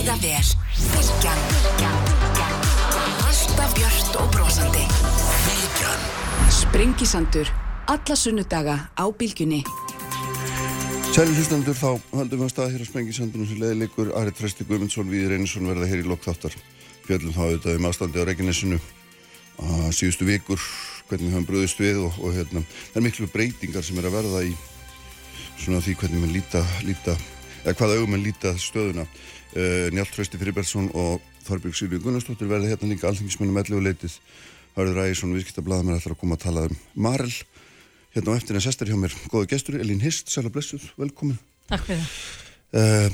líða vel. Bilgjan. Alltaf björnt og brosandi. Bilgjan. Sprengisandur. Alla sunnudaga á Bilgjunni. Sæli hlustandur, þá haldum við að staða hér á Sprengisandunum sem leiðilegur Ari Trösti Guðmundsson, Víður Einarsson verða hér í lokþáttar. Fjöldum þá auðvitað um aðstandi á Reykjanesinu að síðustu vikur, hvernig við höfum bröðist við og, og hérna, það er miklu breytingar sem er að verða í svona því hvernig við líta, líta eða hvaða augum við líta stöðuna. Uh, Njált Trösti Fribertsson og Þorbjörg Sýrvíð Gunnarsdóttir verða hérna líka alþingismennum 11 leitið. Hörður Ægjesson, viðskiptablaðamenn ætlar að koma að tala um Marel. Hérna á eftir en sestar hjá mér. Góða gestur, Elín Hist, sæla blessuð, velkomin. Takk fyrir. Uh,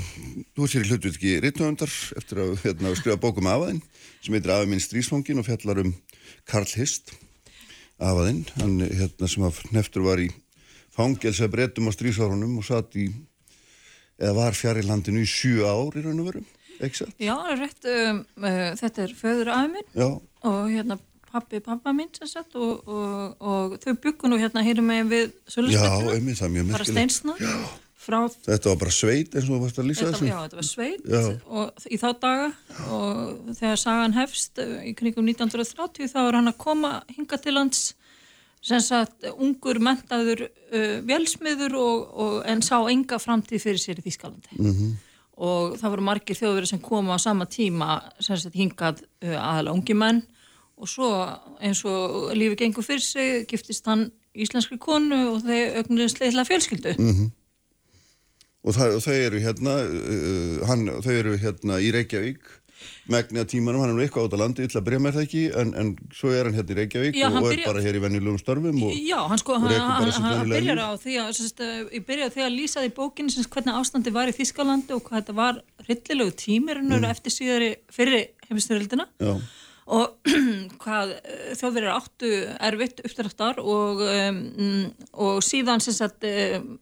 Þú ert hér í hlutvitki rittöfundar eftir að hérna, skrifa bókum afaðinn sem heitir Afi minn strísfangin og fjallar um Karl Hist afaðinn, hann hérna, sem af neftur var í fangelsa brettum á strísárunum og satt í eða var fjari landinu í sjú ár í raun og veru, ekki satt? Já, rétt, um, uh, þetta er föður afi minn Já, og hérna pappi pappa minn sem sagt og, og, og þau byggu nú hérna hér með við já, Söluspettuna, einmitt, það er mjög bara merkilegt. Steinsna frá Þetta var bara sveit eins og þú varst að lýsa þessu. já, þetta var sveit Já. og í þá daga og þegar sagan hefst uh, í kringum 1930 þá er hann að koma hinga til hans sem sagt ungur mentaður uh, velsmiður og, og, en sá enga framtíð fyrir sér í Þýskalandi Mhm. og það voru margir þjóðverið sem koma á sama tíma sem sagt hingað uh, aðalega ungi menn og svo eins og lífi gengur fyrir sig giftist hann íslenskri konu og þeir augnuðist leitla fjölskyldu Mhm. og, það, og þau eru hérna uh, hann, þau eru hérna í Reykjavík megni að tímanum, hann er nú eitthvað át á landi illa að byrja með það ekki, en, en svo er hann hérna í Reykjavík Já, og, hann er byrja- bara hér í venjulegum störfum og, Já, hann sko, og hann, rekur bara hann, sitt hann venjulega byrjar líf. á því að, ég byrjaði því að lýsa því bókinu sérst, hvernig ástandi var í Þískalandi og hvað þetta var rillilegu tímirinn mm. eftir síðari fyrri heimistyrildina Já, og hvað eh, þjóðverið áttu erfitt uppdráttar og, um, og síðan sem sagt, um,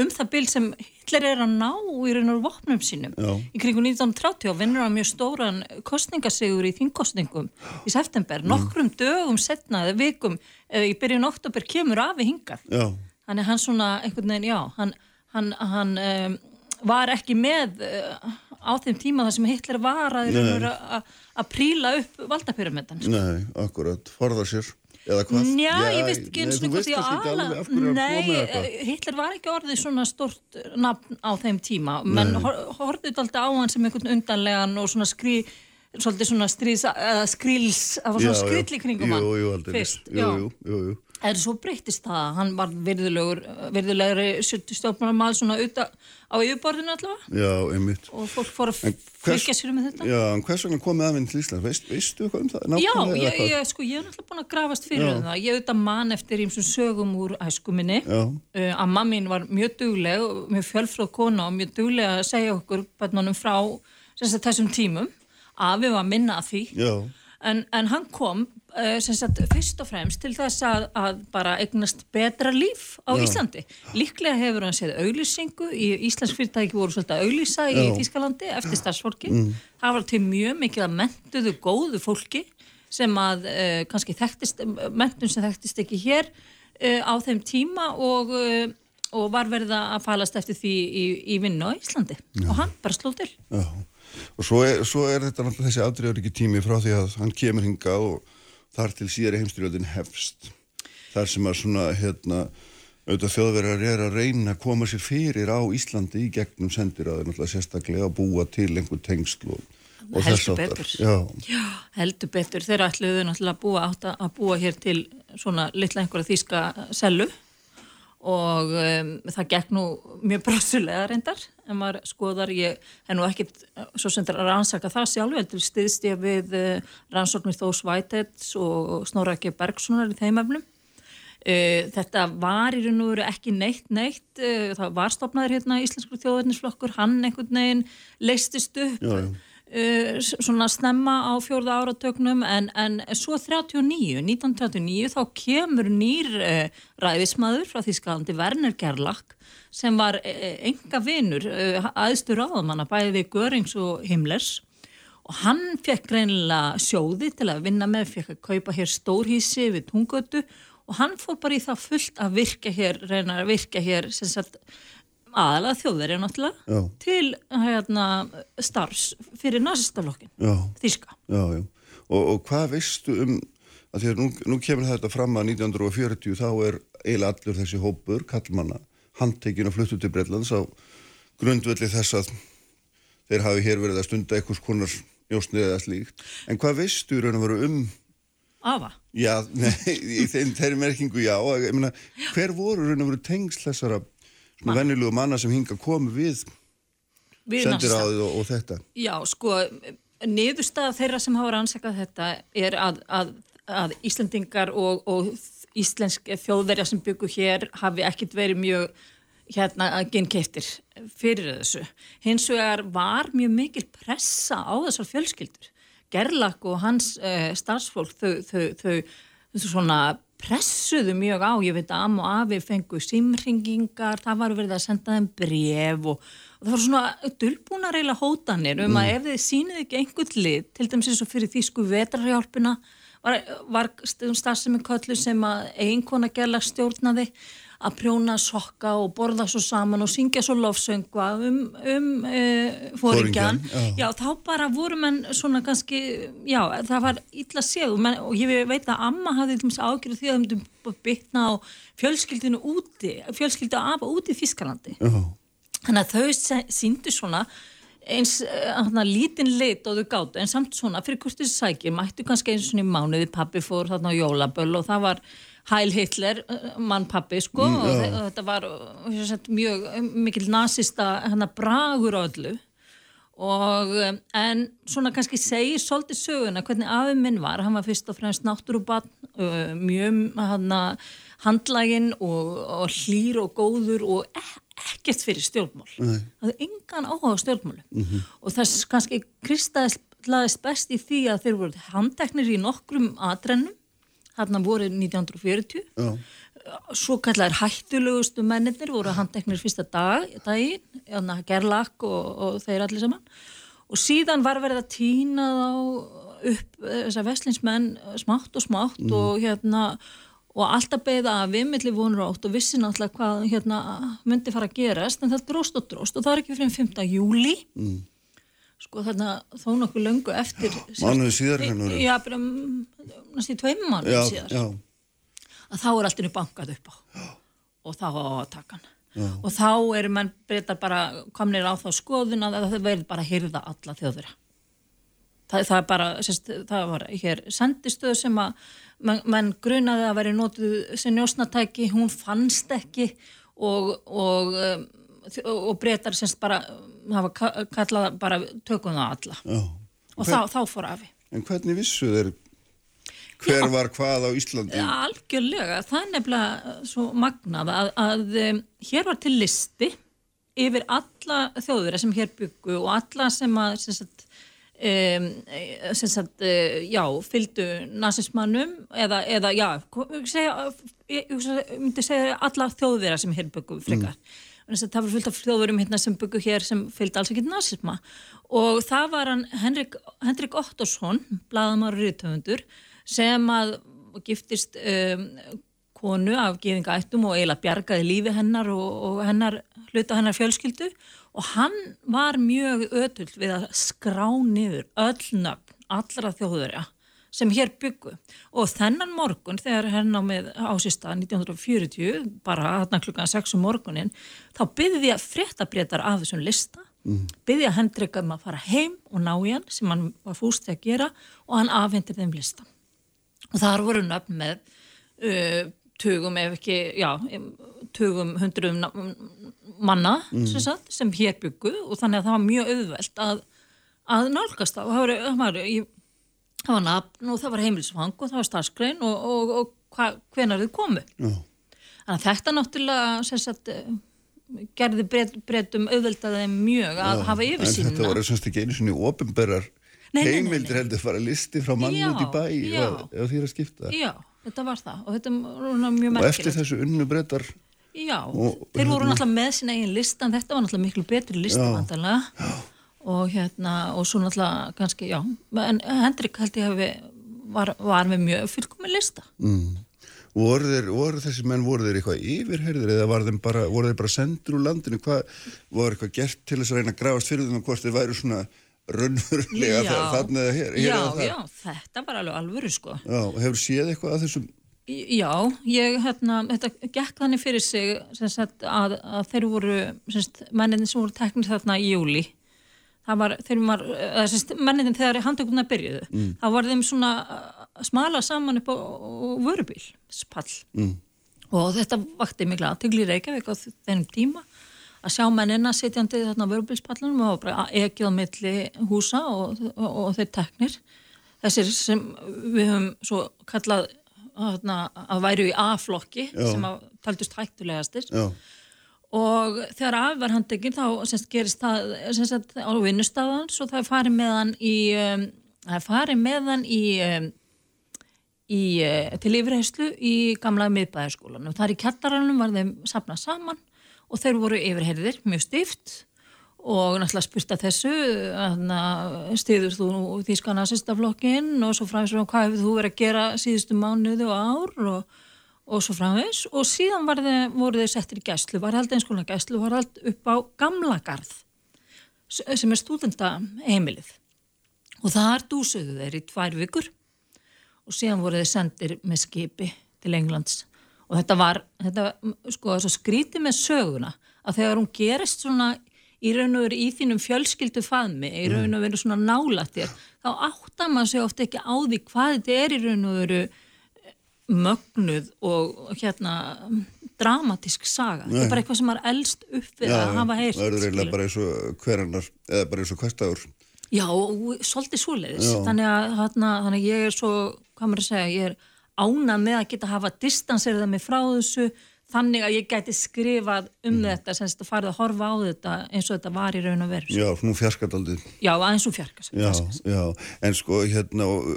um það bil sem Hitler er að ná í raun og vopnum sínum Já. í kringu 1930 og vinnur hann mjög stóran kostningasigur í þingkostningum í september, nokkrum dögum setna eða vikum, eða í byrjun oktober kemur afi hingað já, þannig hann svona einhvern veginn, já hann, hann, hann um, var ekki með uh, á þeim tíma þar sem Hitler var að, að, að príla upp valdapyramidan sko. nei, akkurat forða sér? Njá, ég veist ekki eins og ekki alveg af hverju hann Nei, eh, Hitler var ekki orðið svona stort nafn á þeim tíma menn hor- horfðu þetta á hann sem einhvern undanlegan og svona skrí svolítið svona stríðs, eða skríls það var svona skríll í kringum hann Jú, jú, aldrei jú, jú, jú, En svo breytist það, hann var virðulegur, virðulegri stjórnmálamað svona uta á yfirborðinu allavega Já, einmitt og fólk fór að fylgja sér með þetta. Já, en hvers vegna komið aðvinn til Ísland? Veist, veistu eitthvað um það? Já, nákvæmlega, ég, eða hvað? ég, sko, ég er náttúrulega búin að grafast fyrir Já. um það. Ég auðvitað man eftir ímsum sögum úr æsku minni. Já, Uh, að mammin var mjög dugleg, og mjög fjölfróð kona og mjög dugleg að segja okkur bætnunum frá þessum tímum. Afi var að minna að því. já, En, en hann kom uh, sagt, fyrst og fremst til þess að, að bara eignast betra líf á Já. Íslandi. Líklega hefur hann séð auglýsingu, í Íslands fyrirtæki voru svolítið að auglýsa í Já. Þískalandi eftir starfsfólki. Það var til mjög mikið að mentuðu góðu fólki sem að uh, kannski þekktist, mentun sem þekktist ekki hér uh, á þeim tíma og, og var verið að falast eftir því í, í vinnu á Íslandi. Og hann bara sló til. já og svo er, svo er þetta náttúrulega þessi afdreyður ekki tími frá því að hann kemur hingað og þar til síðari heimstyrjöldin hefst þar sem að svona hérna auðvitað þjóðverjar er að reyna að koma sér fyrir á Íslandi í gegnum sendiráður náttúrulega sérstaklega að búa til einhver tengsl og, þess betur. Já, Já, heldur betur. Þeir ætluðu náttúrulega að búa, að búa hér til svona litla einhverja þýska sellu og um, það gekk nú mjög brássulega reyndar en maður skoðar, ég hef nú ekkit uh, svo sem þetta rannsaka það sjálf heldur stiðst ég við uh, rannsóknir Þós Whiteheads og Snorra G. Bergsonar í þeim efnum Uh, þetta var í raun og veru ekki neitt neitt, uh, það var stopnaður hérna Íslensku þjóðverðnisflokkur, hann einhvern veginn leistist upp Já, já. S- svona snemma á fjórða áratögnum en, en svo 39, 1939 þá kemur nýr uh, ræðismadur frá Þískalandi Werner Gerlach sem var uh, enga vinur uh, aðstur áðamanna bæði við Görings og Himmlers. Og hann fekk greinilega sjóði til að vinna með, fekk að kaupa hér stórhísi við tungötu og hann fór bara í það fullt að virka hér, reyna að virka hér sem sagt aðalega þjóðverið náttúrulega Já. til hérna, starfs fyrir nazistaflokkin, þíska. já. Og, og hvað veistu um, að því að nú, nú kemur þetta fram að 1940 þá er eiginlega allur þessi hópur, kallmanna, handtekinn og fluttu til Breitlands á grundvelli þess að þeir hafi hér verið að stunda einhvers konar njósnið eða slíkt. En hvað veistu raun og veru um, Afa. já, nei, í þeim, merkingu já, ég meina, hver voru raun og veru tengsl þessara svona venjulegu manna sem hinga komu við Við sendiráðið og, og þetta? Já, sko, niðurstaða þeirra sem hafa rannsakað þetta er að, að, að Íslandingar og, og íslensk þjóðverja sem byggu hér hafi ekkit verið mjög hérna að genkeiftir fyrir þessu. Hins vegar var mjög mikil pressa á þessar fjölskyldur. Gerlach og hans uh, starfsfólk þau, þau, þau, þau svona pressuðu mjög á, ég veit að am og afi fengu simringingar, það var verið að senda þeim bref og, og það var svona dulbúna reyla hótanir um að ef þið sýnið ekki einhvern lið, til dæmis eins og fyrir þýsku vetrarhjálpina var, var starfsemi köllu sem að eiginkona gerla stjórnaði að prjóna sokka og borða svo saman og syngja svo lofsöngva um, um e, fóringjan. Foringjann, já. Já, þá bara voru menn svona kannski, já, það var illa séð og, menn, og ég veit að amma hafði ágjörðu því að það myndum bytna á fjölskyldinu úti, fjölskyldu afa úti í Þískalandi. Já, Þannig að þau sýndu svona eins uh, lítinn lit og þau gáttu en samt svona fyrir þessi sækir mættu kannski eins og svona í mánuði pappi fór þarna á jólaböll og það var Hæl Hitler, mann pappi sko og, þe- og þetta var sett, mjög mikil nazista hana bragur á öllu. Og en svona kannski segir svolítið söguna hvernig afi minn var, hann var fyrst og fremst náttúrubann, mjög hana, handlægin og, og hlýr og góður og e ekkert fyrir stjórnmál. Það er engan áhuga á stjórnmálu og þess kannski kristaðist best í því að þeir voru handteknir í nokkrum atrennum þarna voru 1940 já, svo kallar hættulegustu mennir voru handteknir fyrsta dag, daginn, hérna Gerlach og, og þeir allir saman og síðan var verið að týna þá upp eh, þessar veslinsmenn smátt og smátt og hérna og alltaf beða að við milli vonur átt og vissi náttúrulega hvað hérna myndi fara að gerast en það dróst og dróst og það var ekki fyrir 5. júli mm. Sko þarna þó nokkuð löngu eftir mánuði síðar hérna. Já, bara um, næstu í tveim mánuð já, síðar. já, að þá er allt innu bankað upp á. Og þá á að taka hann. Og þá eru menn breytar bara komnir á þá skoðun að það verður bara að hyrða alla þjóðverja. Það, það er bara, sérst, það var hér sendistöð sem að menn, menn grunaði að veri notuð sem njósnatæki, hún fannst ekki. Og og, um, þ- og breytar semst bara hafa ka- kallað bara tökum það alla já. og þá, þá fór afi En hvernig vissu þeir hver var hvað á Íslandi? Algjörlega, það er nefnilega svo magnað að, að um, hér var til listi yfir alla þjóðverið sem hér byggu og alla sem að sem sagt, um, sem sagt, uh, já, fylgdu nazismannum eða, eða já, segja, ég, myndi segja alla þjóðverið sem hér byggu frekar. Mm. Það var fullt af þjóðverjum hérna sem byggu hér sem fylgdi alls ekki nazisma og það var hann Henrik, Henrik Ottosson, blaðamár ríðtöfundur sem að giftist um, konu af geðingaættum og eiginlega bjargaði lífi hennar og, og hennar hluta hennar fjölskyldu og hann var mjög ötull við að skrá niður öll nöfn allra þjóðurja sem hér byggu og þennan morgun þegar á með ásista 1940 bara þarna klukkan 6 um morgunin þá byggði ég fréttabrétar af þessum lista mm. byggði ég Hendrik um að fara heim og ná í hann sem hann var fúst til að gera og hann afhendir þeim listan og þar voru nöfn með uh, tugum ef ekki, já, tugum hundruðum na- manna sem, sagt, sem hér byggu og þannig að það var mjög auðvelt að, að nálgast það og það var, það var, ég, það var nafn og það var heimilisfang og það var starfskrein og, og, og hva, hvenar þið komu. Já, Þannig að þetta náttúrulega sagt, eh, gerði breyt, breytum auðveldaði mjög að hafa en yfirsýnina. þetta voru semst ekki einu nei, nei, heimildir heldur fara listi frá mann Já, út í bæ já. og- því að skipta Já, þetta var það og þetta var mjög og merkilegt. eftir þessu unnu brettar Já, Og- þeir voru hérna- náttúrulega með sinna eigin lista en þetta var náttúrulega miklu betri lista Já. vantanlega og hérna og svo náttúrulega kannski, já en Hendrik held ég hefði var, var með mjög fullkomin lista mm. Voru, þeir, voru þessi menn, voru þeir eitthvað yfirherðir eða bara, voru þeir bara sendur úr landinu? Hvað voru eitthvað gert til þess að reyna að grafast fyrir þeim og hvort þeir væru svona raunverulega þarna eða hér? hér Já, já, þetta var alveg alvöru sko. Já, hefur séð eitthvað að þessum Já, ég, hérna, þetta gekk þannig fyrir sig sagt, að, að þeir voru, menninni sem voru teknir þarna í júli, var, þeir var, menninni þegar handtökuna byrjuðu, mm. það var þeim svona að smala saman upp á, vörubíl, spall. Mm. Og þetta vakti mikla aðtögli í Reykjavík á þennum tíma að sjá mennina sitjandi þarna á vörubílspallunum og bara ekið á milli húsa og, og, og þeir teknir. Þessir sem við höfum svo kallað að, að væru í A-flokki sem að taldust hættulegastir Já, og þegar af var handekinn þá semst, gerist það semst, á vinnustafans og það er farið með hann í um, það er farið með hann í, um, í uh, til yfirheyslu í gamla miðbæðarskólanum þar í kjallaranum var þeim sapnað saman og þeir voru yfirheyrðir mjög stift og náttúrulega spurt að þessu stiður þú nú þýska nazistaflokkin og svo framins og hvað hefur þú verið að gera síðustu mánuði og ár? Og, og svo framins og síðan var þeir, voru þeir settir í gæslu varhald einskóla gæslu varhald upp á gamla garð sem er stúdenda heimilið og þar dúsuðu þeir í tvær vikur og síðan voru þeir sendir með skipi til Englands. Og þetta var, þetta, sko, svo skrítið með söguna að þegar hún gerist svona í raun og veru í þínum fjölskyldu faðmi, í raun og veru svona nálættir, þá áttar maður sig oft ekki á því hvað þetta er í raun og veru mögnuð og hérna dramatísk saga. Þetta er bara eitthvað sem er elst upp við já, að hafa heyrt. það eru reynilega bara eins og hverjarnar eða bara eins og hverstagur Já, og svolítið svoleiðis. Þannig að, þarna, þannig að ég er svo, hvað maður að segja, ég er ánað með að geta hafa distanserða mig frá þessu þannig að ég gæti skrifað um þetta sem þetta farið að horfa á þetta eins og þetta var í raun og veru. Já, nú fjarskataldið Já, aðeins og fjarkas. Já, já, en sko hérna og,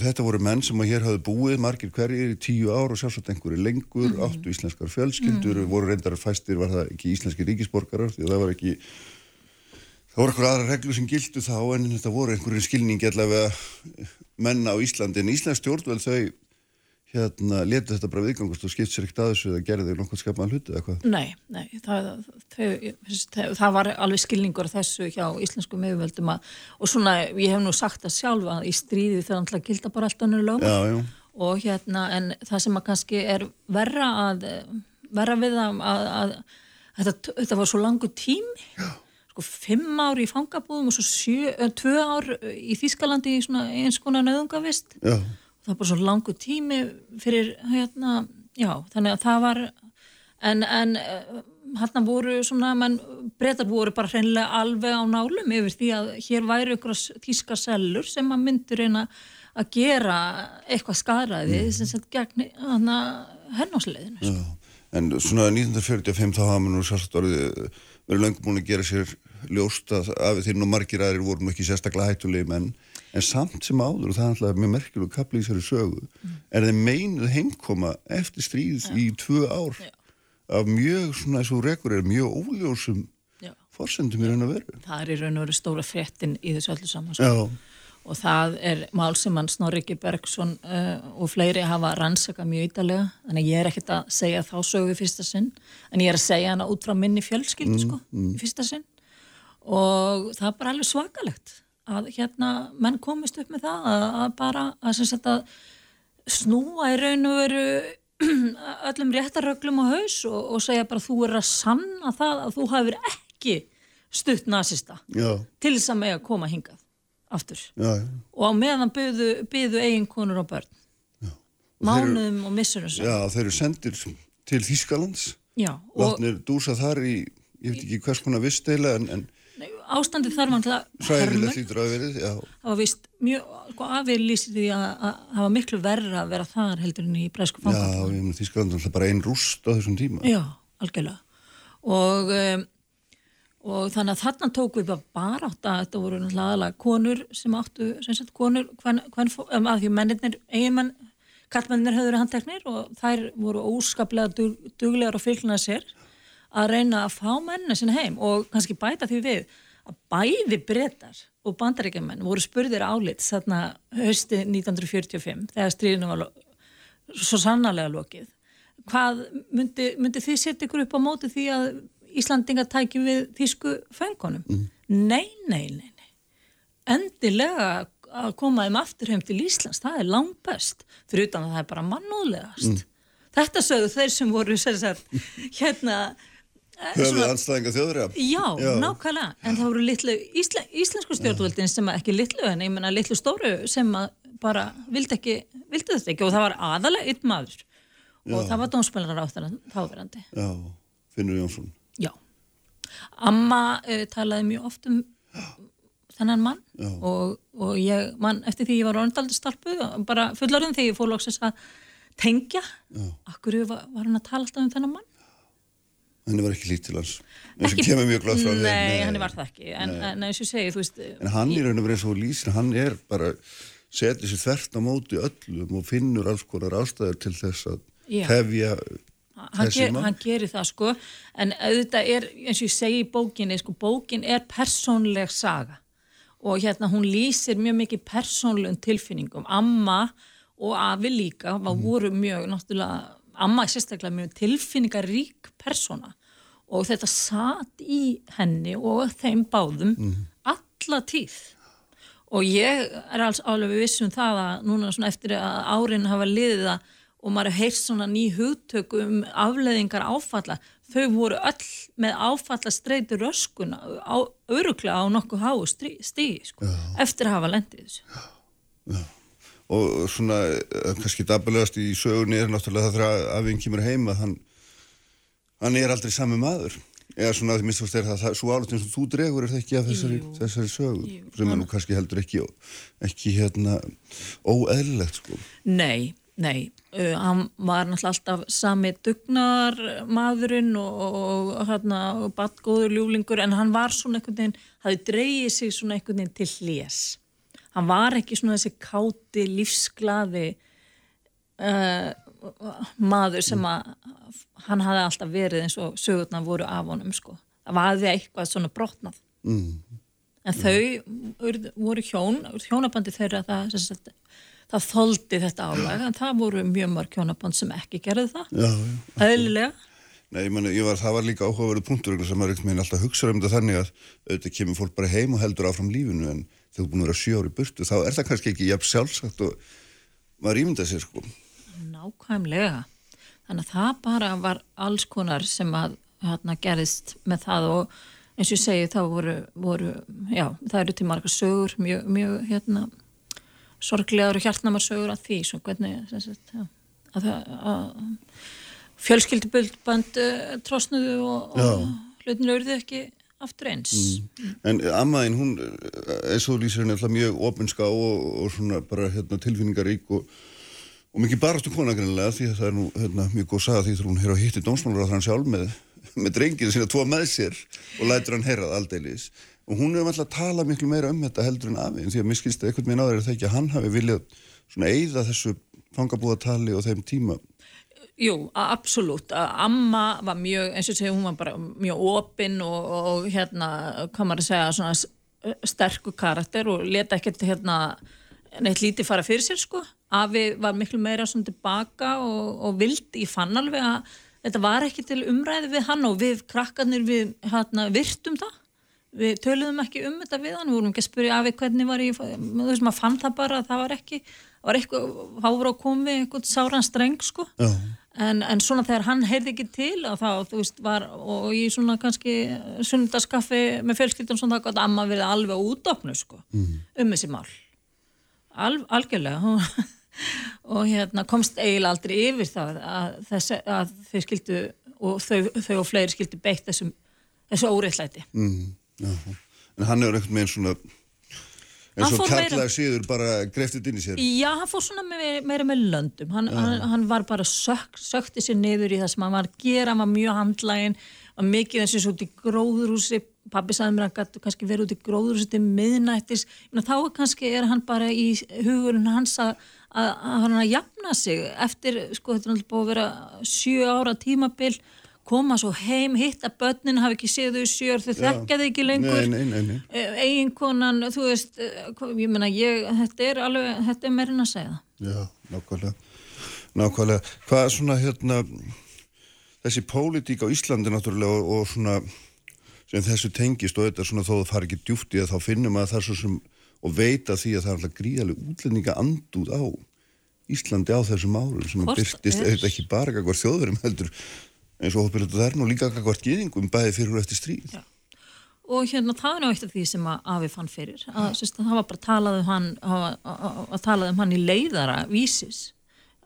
þetta voru menn sem að hér hafði búið margir hverjir í tíu ár og sjálfsagt einhverju lengur, áttu íslenskar fjölskyldur, voru reyndar fæstir, var það ekki íslenski ríkisborgarar, því að það var ekki það voru einhverja aðra reglu sem gildu þá en þetta voru einhverju skilningi allavega menna á Íslandi, en Íslands stjórnveld þau hérna letu þetta bara viðgangast og skipt sér ekkert að þessu eða gerði þau nokkuð skapaðan hluti eða hvað? Nei, nei, það, þau, það, það var alveg skilningur þessu hjá íslensku miðvöldum að, og svona, ég hef nú sagt það sjálfa að í stríði þau náttúrulega gilda bara allt önnur lögum Já, já, og hérna, en það sem að kannski er verra að, verra við að, að, að þetta, þetta var svo langu tími Já. sko fimm ár í fangabúðum og svo sjö, tvö ár í Þýskalandi í svona eins konar nöðungavist já, það var bara svo langu tími fyrir hérna, já, þannig að það var en, en hérna voru svona, menn, breytar voru bara hreinlega alveg á nálum yfir því að hér væri ykkur tíska sellur sem að myndur reyna að gera eitthvað skaraði sem sett gegn hana hennásleiðinu. Sko. En svona 1945 þá hafa maður nú sérst orðið verið löngum búin að gera sér ljóst að af því nú margir aðrir voru nú ekki sérstaklega hættulegi menn en samt sem áður og það er alltaf mjög merkjuleg þessari sögu er þeim meinuð heimkoma eftir stríð í tvö ár Já. af mjög svona eins og rekur er mjög óljósum Já. forsendum í raun að veru Það er í raun og veru stóra fréttin í þessu öllu saman. Sko. Og það er mál sem hann Snorriki Bergson uh, og fleiri hafa rannsaka mjög ítalega, þannig ég er ekkert að segja þá sögu í fyrsta sinn, en ég er að segja hana út frá minni fjölskyldu sko, í fyrsta sinn og það er bara alveg svakalegt að hérna menn komist upp með það að, að bara að, sagt, að snúa í raun og veru öllum réttaröglum á haus og, og segja bara þú er að sanna það að þú hafur ekki stutt nazista já, til þess að með að koma hingað aftur. Já, já. og á meðan byðu, byðu eiginkonur og börn. Og þeir eru- mánuðum og missunum Já, þeir eru sendir til Þýskalands. Látnir dúsa þar í ég veit ekki hvers konar visteila en, en nei, ástandið þarf hann til að hræðilegt lítur að verið já, það var vist mjög, sko afið lýsir því að, að það var miklu verra að vera þar heldur en í bresku já, fangum ég meina Þýskaland er bara ein rúst á þessum tíma. Já, algjörlega. Og, um, og þannig að þarna tók við bara átt að þetta voru náttúrulega konur sem áttu, sem sagt konur hvern, hvern, um, að því mennirnir eiginmenn, kallmennir höfður handteknir og þær voru óskaplega dug, duglegar og fylgna sér að reyna að fá mennina sinna heim og kannski bæta því við að bæði breytar og bandaríkjumenn voru spurðir álits þarna hösti 1945 þegar stríðinu var svo sannarlega lokið. Hvað myndi, myndi þið setja ykkur upp á móti því að Íslandinga tæki við þýsku fengunum? Mm. Nei, nei, nei, nei. Endilega að koma þeim aftur heim til Íslands, það er langt best, fyrir utan að það er bara mannúðlegast. Mm. Þetta sögðu þeir sem voru sagt, hérna Höfðu anstæðinga þjóðurja? Já, Já, nákvæmlega, en það voru litlu íslen, íslensku stjórnvöldin sem ekki litlu en ég menna litlu stóru sem bara vildi ekki, vildi þetta ekki og það var aðalega einn maður Já. og það var dómspilnar á þáverandi. Já, Finnur Jónsson. Já, Amma uh, talaði mjög oft um þennan mann og, og ég, mann, eftir því ég var orðaldistalpu, bara fullarinn þegar ég fór lóksins að tengja, akkur var, var hann að tala alltaf um þennan mann? Henni var ekki lít til hans. Eins og kemur mjög glöð frá þeim. Nei, henni var það ekki, en, en eins og segi veist, En hann er einhvern veginn eins og lýsir hann er bara, setið sér þvert á móti öllum og finnur alls konar ástæður til þess að hefja þessi maður Hann gerir það sko, en auðvitað er eins og ég segi í bókinni, sko, bókin er persónleg saga. Og hérna hún lýsir mjög mikið persónlegum tilfinningum, amma og afi líka, var mm. voru mjög náttúrulega amma er sérstaklega mjög tilfinningarík persóna og þetta satt í henni og þeim báðum mm. alla tíð. Og ég er alls alveg vissum það að núna svona eftir að árin hafa liðið það og maður heilt svona ný hugtök um afleðingar áfalla þau voru öll með áfalla streyti röskuna á, öruglega á nokkuð háu stíi sko, eftir að hafa lendið þessu. Já, já og svona eh, kannski dabalegast í sögunni er náttúrulega það þegar afinn kemur heima hann, hann er aldrei sami maður. Eða svona því minnst er það, svo álut eins og þú dregur er það ekki af þessari, þessari sögu? Jú. sem er nú kannski heldur ekki ekki hérna óeðlilegt sko. Nei, nei. Uh, hann var náttúrulega alltaf sami dugnar maðurinn og, og hérna badgóður ljúlingur en hann var svona einhvern veginn, hafi dreyið sig svona einhvern veginn til hljés hann var ekki svona þessi káti lífsglaði uh, maður sem að hann hafði alltaf verið eins og sögurna voru af honum sko. Það var eitthvað svona brotnað. Mm. en þau voru hjón hjónabandi þeirra það, það, það þóldi þetta álag. En það voru mjög mörg hjónaband sem ekki gerði það. Eðlilega. Nei, ég meni, ég var, það var líka áhugaverið punktur sem maður ekkert meina alltaf hugsa um þetta þannig að auðvitað kemur fólk bara heim og heldur áfram lífinu en þegar þú er búin að vera sjö ári burtu þá er það kannski ekki jafn sjálfsagt og maður ímynda sér sko. Nákvæmlega. Þannig að það bara var alls konar sem að hérna, gerist með það og eins og ég segi þá voru, voru já, það eru til marga sögur mjög, mjög hérna sorglegar og hjartnamar sögur að því svo hvernig sagt, já, að, að fjölskylduböld trosnuðu og, og hlutinu auðvitað ekki aftur eins. Mm. En Ammaðin, hún, eins og lýsir henni alltaf mjög ofinská og, og svona bara hérna, tilfinningarík og, og mikið barastu kona grunlega því að það er nú hérna, mjög góð saga því hún hér á hitti dómsmálur að hann sjálf með, með drenginu sína tvo með sér og lætur hann herrað aldeilis og hún hefur alltaf talað miklu meira um þetta heldur en afi en því að skilst eitthvað með náður er það ekki að hann hafi viljað svona eigða þessu fangabúðatali og þeim tíma Jú, absolutt. Amma var mjög, eins og segja, hún var bara mjög opinn og, og hérna, hvað maður að segja, svona sterkur karakter og leta ekkert hérna neitt lítið fara fyrir sér sko. Afi var miklu meira svona tilbaka og, og vild, ég fann alveg að þetta var ekki til umræði við hann og við krakkarnir við hérna virtum það. Við töluðum ekki um þetta við hann, við vorum ekki að spyrja afi hvernig var ég, þú veist maður fann það bara að það var ekki, var eitthvað, þá voru að koma við eitthvað sáran streng sko. Já En, en svona þegar hann heyrði ekki til og þá, þú veist, var og í svona kannski sundarskaffi með fjölskyldun svona það gott að amma verið alveg útofnu, sko, mm. um þessi mál Al, algjörlega og hérna komst eiginlega aldrei yfir það að, þess, að þau skildu og þau, þau og fleiri skildu beitt þessum, þessu óreittlæti mm. En hann hefur ekkert með svona En svo Karla síður bara greftið inn í sér? Já, hann fór svona meira með, með löndum. Hann, hann, hann var bara sök, sökti sér niður í það sem hann var að gera, hann var mjög handlægin, var mikið eins og svo út í gróðrúsi, pabbi sagði mér að hann gæti kannski verið út í gróðrúsi til miðnættis, þá kannski er hann bara í hugurinn hans að, að, að hann að jafna sig eftir, sko þetta er náttúrulega búið að vera sjö ára tímabill koma svo heim, hitta börnin hafi ekki séð þau sjör, þau þekkjaði ekki lengur. Eh, eiginkonan þú veist, eh, ég menna ég þetta er alveg, þetta er meirinn að segja. Já, nákvæmlega. Nákvæmlega. Hvað er svona hérna, þessi pólitík á Íslandi náttúrulega og, og svona sem þessu tengist og þetta er svona þó það fari ekki djúft í að þá finnum að það er svo sem og veita því að það er alltaf gríðarlega útlendinga andúð á Íslandi á þessum árum sem Hvort byrtist er? auðvitað ekki bara kakvart þjóðverum heldur eins og það er nú líka kakvart gýðingum bæði fyrir og eftir stríð. Já. Og hérna það er af því sem að Afi fann fyrir að sérst, það var bara talað um hann að, að, að talað um hann í leiðara vísis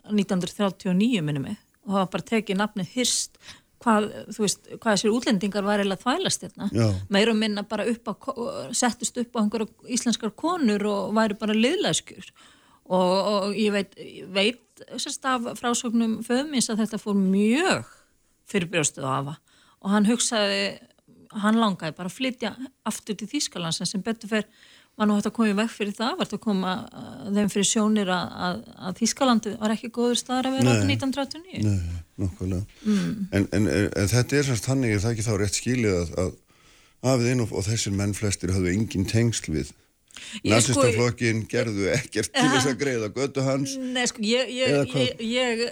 1939 minnum mig og það var bara tekið nafnið Hirst hvað, þú veist, hvað þessir útlendingar var að þvælast hérna Já. meira og minna bara upp á, settist upp á einhverja íslenskar konur og væri bara liðlæskjur og, og ég veit, veit sérst af frásögnum föðumins að þetta fór mjög fyrir brjóstuð á Afa og hann hugsaði hann langaði bara að flytja aftur til Þýskalands en sem betur fer var nú hægt að koma í veg fyrir það, var þetta að koma uh, þeim fyrir sjónir að, að, að Þýskalandi var ekki góður staðar að vera Nei. áttu 1939 Nei, nokkulega. Mm. En, en, en, en þetta er sannst þannig, er það ekki þá rétt skilið að, að hafið einn og, og þessir menn flestir hafðu engin tengsl við. Ég sko- gerðu ekkert til þess að greiða götu hans. Nei, sko, ég, ég, ég, ég,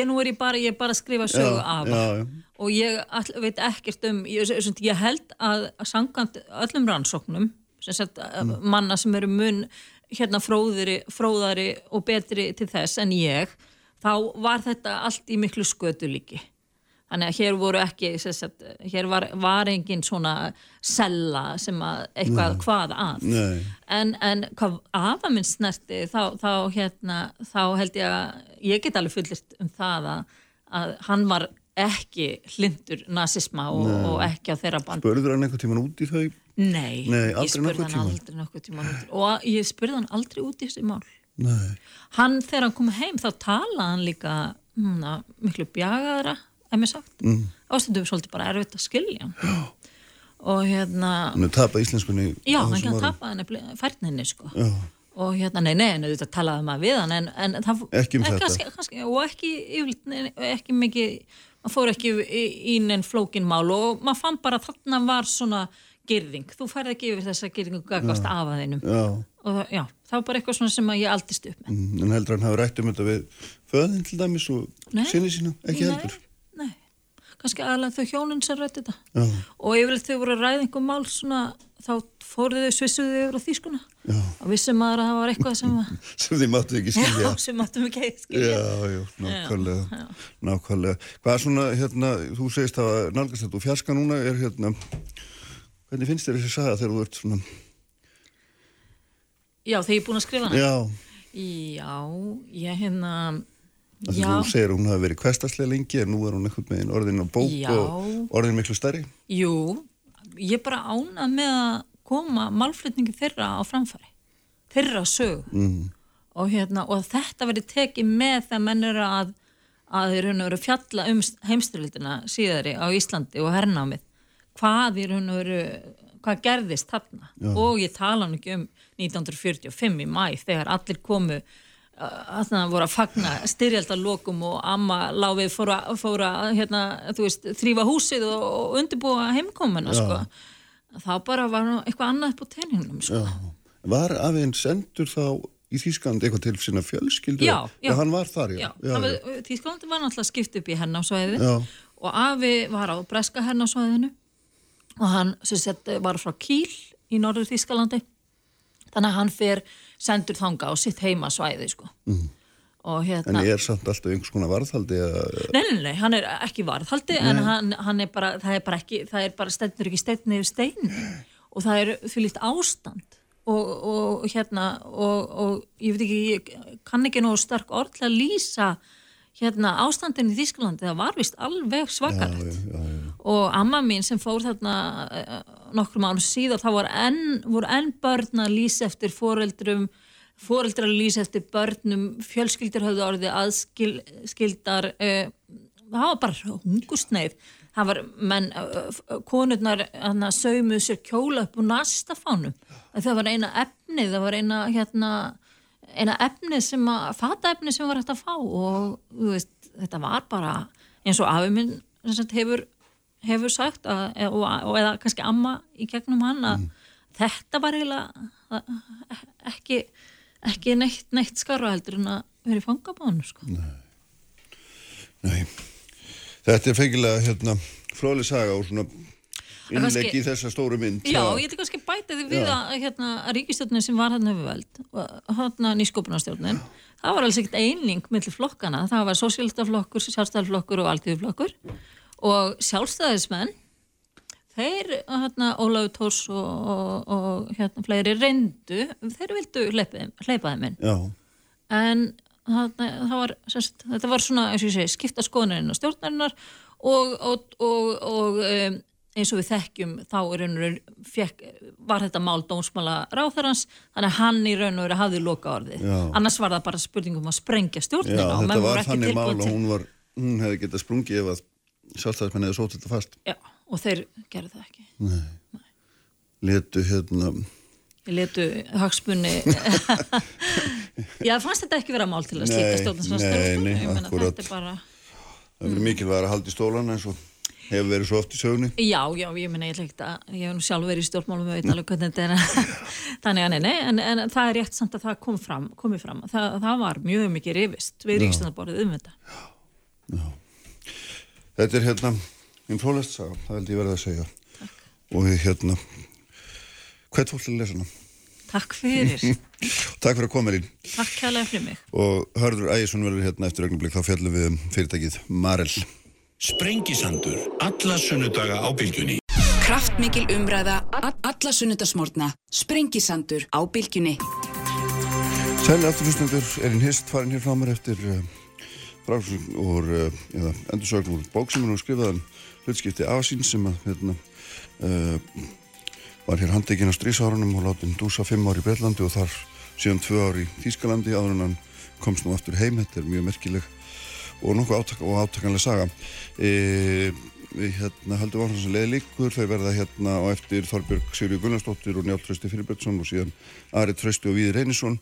ég nú er ég bara, ég er bara að skrifa sögu af já, já. og ég all, veit ekkert um, ég held að sangant öllum rannsóknum, sem sagt, Mm. manna sem eru mun hérna fróðari, fróðari og betri til þess en ég, þá var þetta allt í miklu skötu líki. Þannig að hér voru ekki, sagt, hér var, var engin svona sella sem að eitthvað hvað að. Nei. En, en hvað afa minn snerti þá, þá, hérna, þá held ég að ég get alveg fullist um það að, að hann var ekki hlindur nazisma og, og ekki á þeirra band. Börður hann einhvern tíman út í þau? Nei, Nei, aldrei ég spurði hann aldrei nokkuð tíma og ég spurði hann aldrei út í þessi mál. Nei. Hann, þegar hann kom heim, þá talaði hann líka hana, miklu bjagaðra, ef mér sagt. Mm. Ástundum svolítið bara erfitt að skilja. Og hérna, Hann er tapað íslenskunni Já, hann þessum kann árum. tapa henni færninni sko. Já. og hérna, nei, nei, en auðvitað talaði maður við hann en, en það Ekki um þetta. kannski, kannski, og ekki, yfirleitt, ekki mikið maður fór ekki í, í neinn flókin mál og maður fann bara að þarna var svona girðing, þú færði ekki yfir þessa girðingu gagvast af að þeinum Já. og það, já, það var bara eitthvað svona sem ég aldist upp með Mm, En heldur hann hafi rætt um þetta við föðin til dæmis og sinni sína? Ekki heldur? Nei, nei, kannski aðalega þau hjónin sem rætti þetta Já. og yfirleitt þau voru að ræða einhver mál svona, þá fóruð þau svissuðu yfir á þýskuna Já. og vissum að það var eitthvað sem Sem þið máttu ekki skilja. Já, sem áttum ekki skilja. Já, já, nákvæmlega, nákvæmlega. Hvað er svona, hérna, þú segist að nálgast þetta og fjarska núna er hérna, hvernig finnst þér þessi saga þegar þú ert svona, Já, þegar ég er búin að skrifa hana. já, Já, ég hérna, já, þú segir hún hafi verið kvestaslega lengi en nú er hún einhvern veginn orðin á bók Já. og orðin miklu stærri. jú, ég er bara ánað með að koma málflutningi þeirra á framfæri. Þeirra sög. Mm. Og hérna, og þetta verið tekið með þegar menn eru að, að og veru fjalla um heimstyrlildina síðari á Íslandi og hernámið. Hvað og veru, hvað gerðist þarna. Já. Og ég tala nú ekki um 1945 í mæ þegar allir komu að það voru að fagna styrjaldalokum og amma láfið fóra, fóra hérna, veist, þrýfa húsið og, og undirbúa heimkomuna, sko. Það bara var eitthvað annað upp á teiningnum, sko. Já. Var afinn sendur þá í Þýskland eitthvað til sinna fjölskyldu? Já, já. hann var þar, já. Já, það var, Þýskalandi var náttúrulega skipt upp í hernásvæði Já. og afi var á breska hernásvæðinu og hann sett var frá Kíl í norður Þýskalandi þannig að hann fer sendur þanga á sitt heimasvæði sko. mm. og En hérna er samt alltaf einhvers konar varðhaldi Nei, nei, nei, hann er ekki varðhaldi en hann, hann er bara, það er bara ekki það er bara steinur ekki steinn yfir stein og það er því líkt ástand og, og hérna og, og ég veit ekki, ég kann ekki nógu stark orð til að lýsa hérna ástandin í Þýskalandi, það var vist alveg svakalegt já, já, já. Og amma mín sem fór þarna uh, nokkrum ánum síðan, voru enn, voru enn börn að lýsa eftir foreldrum foreldrar að lýsa eftir börnum fjölskyldur höfðu orðið aðskildar uh, það var bara hungusneið það var menn, uh, konurnar saumuð sér kjóla upp úr nastafánum. Það var eina efnið, það var eina hérna eina efni sem að, fata efni sem var hægt að fá. Og veist, þetta var bara eins og afi minn sem sagt, hefur, hefur sagt að, og, og eða kannski amma í gegnum hann að þetta var eiginlega að- ekki, ekki neitt, neitt skarra heldur en að verið fangabánu sko. Nei. Þetta er fengilega hérna, fróðlega saga og svona En kannski- innlegg í þessa stóru mynd. Já, ég ætla kannski að bæta því við Já. að hérna, ríkistjórnin sem var hann hefur veld hann nýskopunarstjórnin það var alls ekkert eining millir flokkana það var sósíaldaflokkur, sjálfstæðarflokkur og alþjóðflokkur og sjálfstæðismenn þeir, hérna, Ólafur Tórs og, og, og hérna, fleiri reyndu, þeir vildu hleypa þeim, inn. Já, en það, það var, sérst, þetta var svona eins og ég segi, skipta skoðanirinn og stjórnarinnar og, og, og, og um, eins og við þekkjum þá í raun og raun fekk, var þetta mál dómsmála ráþarans þannig að hann í raun og raun hafði loka orðið Já. annars var það bara spurningum að sprengja já stjórnina og þetta var þannig mál og hún, var, hún hefði getað sprungið ef að sjálfstæðismenn hefði sótt þetta fast. Já, og þeir gerðu það ekki. Letu hérna, letu hagsmunni Já, fannst þetta ekki vera mál til að Nei, slíka stjórnarsvæðstöru nei, nei, er bara það verður mikilvæg að halda í stólana eins og hefur verið svo oft í sögni. Já, já, ég minna, ég hef nú sjálf verið í stjórnmálum, við veit alveg hvernig þetta er, þannig að nei, nei, en, en það er rétt samt að það kom fram, komið fram, það, það var mjög mikið rifist við ríkstandarborðið um þetta. Þetta er hérna, einn frólæst saga, það held ég verið að segja. Og við hérna, hvert fólk til að lesa hana? Takk fyrir, Takk fyrir að koma inn. takk kærlega fyrir mig. Og Hörður Ægisson verður hérna eftir augnablik, þá fjallum við um fyrirtækið Marel. Sprengisandur, alla sunnudaga á bylgjunni. Kraftmikil umræða, alla sunnudasmórna. Sprengisandur á bylgjunni. Sæli afturfyrstendur er einn hist farin hér frá mér eftir uh, frásögn úr, uh, eða endursögn úr bók sem er nú skrifaðan hlutskipti Asín sem að hérna, uh, var hér handekinn á strísárunum og látin dúsa fimm ár í Breitlandi og þar síðan tvö ár í Þýskalandi áður en hann komst nú aftur heim, þetta er mjög merkileg og nokkuð átak og átakanlega saga. E, við hérna haldum áfram sem leiði líkur, þau verða hérna á eftir Þorbjörg Sigurður Gunnarsdóttir og Njálf Trausti Fyrirbjörnsson og síðan Ari Trausti og Víði Reynisson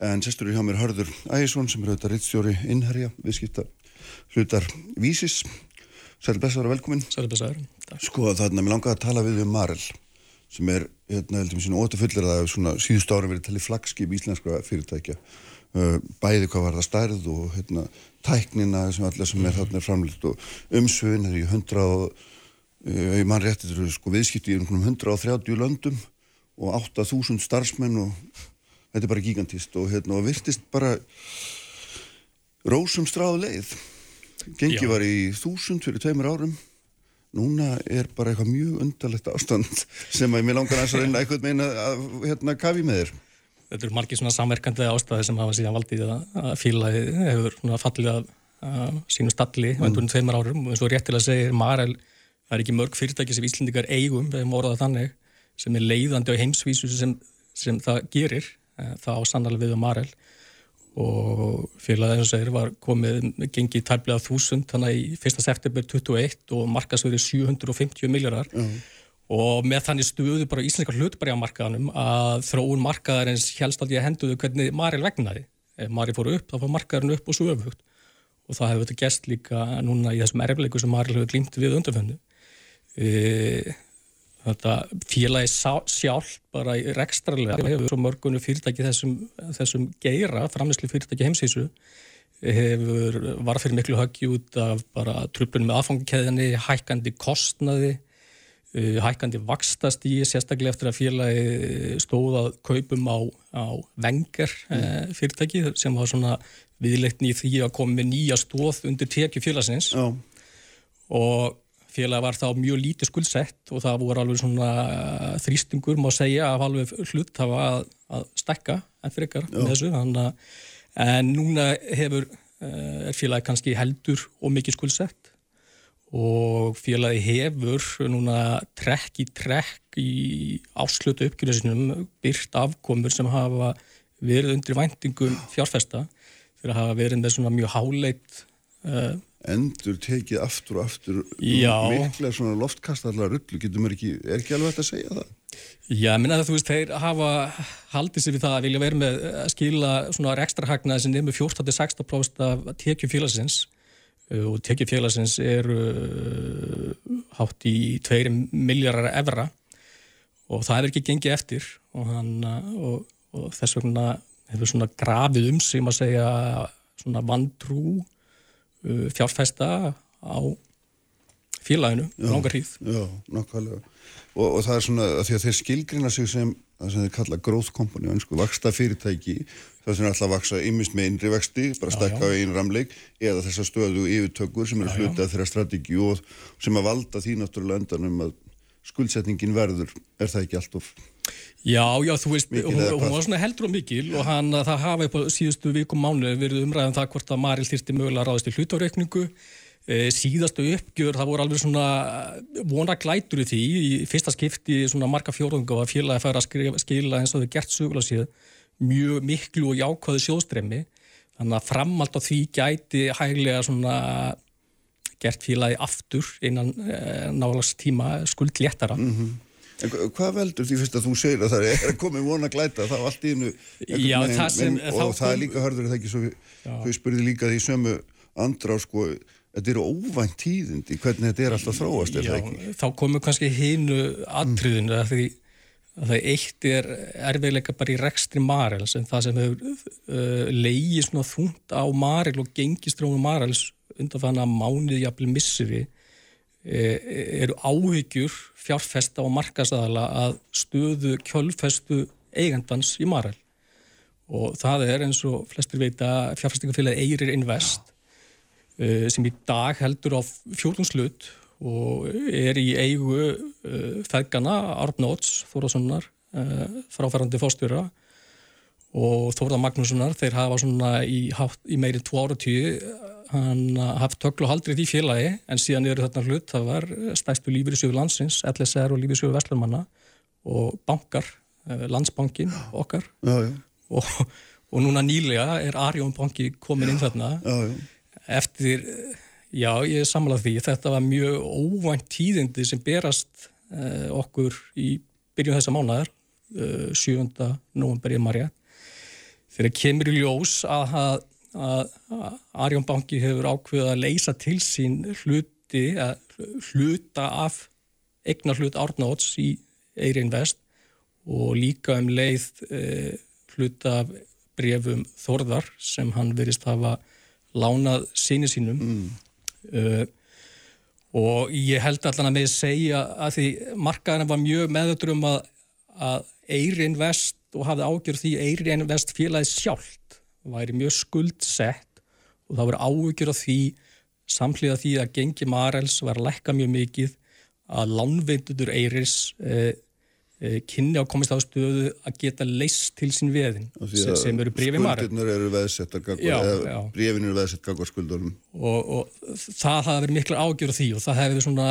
en sestur hjá mér Hörður Ægisson sem er auðvitað reittstjóri innherja, viðskipta hlutar Vísis. Sæl blessaður og velkomin. Sæli besaður. Sko þarna, mér langaði að tala við um Marel sem er, hérna, heldur mér sín óta fullir að svona síðustu árum verið talið flagskip íslenskra fyrirtækja. Uh, bæði hvað var það stærð og hérna, tæknina sem allir sem er þarna framlýtt og umsvöðin er í 100 og uh, ég man rétt, þetta eru sko viðskipti í einhvern 130 löndum og 8000 starfsmenn og þetta er bara gigantist og hérna og virtist bara rósum stráðu leið. Gengi Já. var í 1000 fyrir tveimur árum. Núna er bara eitthvað mjög undarlegt ástand sem að mér langar að reyna eitthvað meina að hérna kafi með þér. Þetta eru margir svona samverkandi ástæði sem hafa síðan valdið að, að félagi hefur fallið að, sínu stalli mm. undir tveimur árum. Og eins og réttilega segir Marel, það er ekki mörg fyrirtæki sem Íslendingar eigum, sem er leiðandi á heimsvísu sem, sem það gerir, það á sannlega við um Marel og félagið eins og segir var komið gengið tæplega þúsund þannig í 1. september 21 og markasverið 750 miljardar og með þannig stuðu bara íslenskar hlutbærjamarkaðanum að þróun markaðarins helst aldrei að henduðu hvernig Maril vegnaði. Ef Maril fór upp, þá fór markaðarinn upp og svo öfugt. Og það hefur þetta gest líka núna í þessum erfleiku sem Maril hefur glýmt við undanföndu. E, þetta félagi sjálf bara í rekstrarlega hefur svo mörgunum fyrirtæki þessum, þessum geira, framleyslu fyrirtæki heimsísu hefur var fyrir miklu höggi út af bara truplunum með aðfangkeðinni, hækkandi kostnaði uh, hækkandi vakstastíi sérstaklega eftir að félagi stóð að kaupum á, á vengar uh, fyrirtæki sem var svona viðleitni í því að koma með nýja stóð undir tekju félagsins. Já, og félagi var þá mjög lítið skuldsett og það voru alveg svona uh, þrýstingur má segja af alveg hlut það var að, að stekka en frekar með þessu. Að en núna hefur uh, er félagi kannski heldur og mikið skuldsett og félagi hefur núna trekk í trekk í áslutu uppgjörðinsinum byrt afkomur sem hafa verið undir væntingum fjárfesta fyrir að hafa verið með svona mjög háleit uh, endur tekið aftur og aftur Já. mikla svona loftkastallar rullu, getur mér ekki er ekki alveg hægt að segja það? Já, minna það, þú veist, þeir hafa haldið sér við það að vilja vera með að skila svona rekstrahagnaði sem nefnir 14-16% af tekju félagsins. Uh, og tekju félagsins er uh, hátt í 2 miljardar evra. Og það er ekki gengið eftir og, hann, og, og þess vegna hefur svona grafið um sig, maður segja, svona vandrú fjárfesta á félaginu, langar hríð. Já, nákvæmlega. Og, og það er svona að því að þeir skilgrina sig sem það sem þeir kalla growth company, önsku, vaksta fyrirtæki, það sem er alltaf að vaksa ymmist með innri vexti, bara stakka á einn ramleik, eða þessar stöðu yfirtökur sem eru hlutað þeirra strategi og sem að valda því náttúrulega endanum að skuldsetningin verður, er það ekki alltof? Já, já, þú veist, Mikil hún, hún var svona heldur og mikil og hann, það hafa upp á síðustu vikum mánu verið umræðum það hvort að Maril þyrsti mögulega að ráðast í hlutareikningu e, síðastu uppgjör, það voru alveg svona vona glætur í því. Í fyrsta skipti svona marga fjórðunga var félagi að færa að skila eins og þau gert sögulega síðan mjög miklu og jákvæðu sjóðstremi þannig að framald á því gæti hæglega svona gert félagi aftur innan e, nálags tíma skuldléttara En hva- hvað veldur því fyrst að þú segir að það er komið vona glæta? Þá allt í hennu og þá það er líka hörður það ekki svo þau spurði líka því sömu andra sko, þetta eru óvænt tíðindi hvernig þetta er alltaf þróast er Já, þá komur kannski hinu atriðinu að því að það eitt er erfiðleika bara í rekstri Marels en það sem hefur uh, leiði svona þungt á Marel og gengistrónu Marels undan þannig að mánuði jafnvel missiri e, eru áhyggjur fjárfesta og markasaðala að stöðu kjölfestu eigandans í Marel. Og það er eins og flestir veita fjárfestingafélagi Eirir Invest uh, sem í dag heldur á fjórðungslut og er í eigu uh, feðgana Arnóts Þórðarssonar uh, fráfærandi fórstjóra og Þórða Magnússonar þeir hafa svona í, í meiri tvo áratíu hann haft töklu haldrið í félagi en síðan eru þarna hlut. Það var stæstu lífyrirsjöfu landsins LSR og lífyrirsjöfu Vestlurmanna og bankar, uh, landsbankin okkar. Já, já, og, og núna nýlega er Arjón banki komin inn þarna. Já, já. eftir, já ég er samlað því. Þetta var mjög óvænt tíðindi sem berast uh, okkur í byrjun þessa mánaðar uh, 7. november í Marja þegar kemur í ljós að, að, að, að Arjón banki hefur ákveðið að leysa til sín hluti að hluta af eignar hlut Árnóts í Eir Invest og líka um leið uh, hluta af brefum Þórðar sem hann verist hafa lánað síni sínum. Uh, og ég held allan að með segja að því markaðurinn var mjög meðutur um að, að Eirin Vest og hafði ágjörð því Eirin Vest félagið sjálft væri mjög skuldsett og það voru ágjörð af því samhliða því að gengi Marels var að lekka mjög mikið að lánveindudur Eiris eh, eh, kynni á komist á stöðu að geta leist til sín veðin sem, sem eru brefið Marel Skuldirnar eru veðsettar brefin eru veðsett gagvar skuldunum. og, og það hafi verið mikla ágjör á því og það hefði svona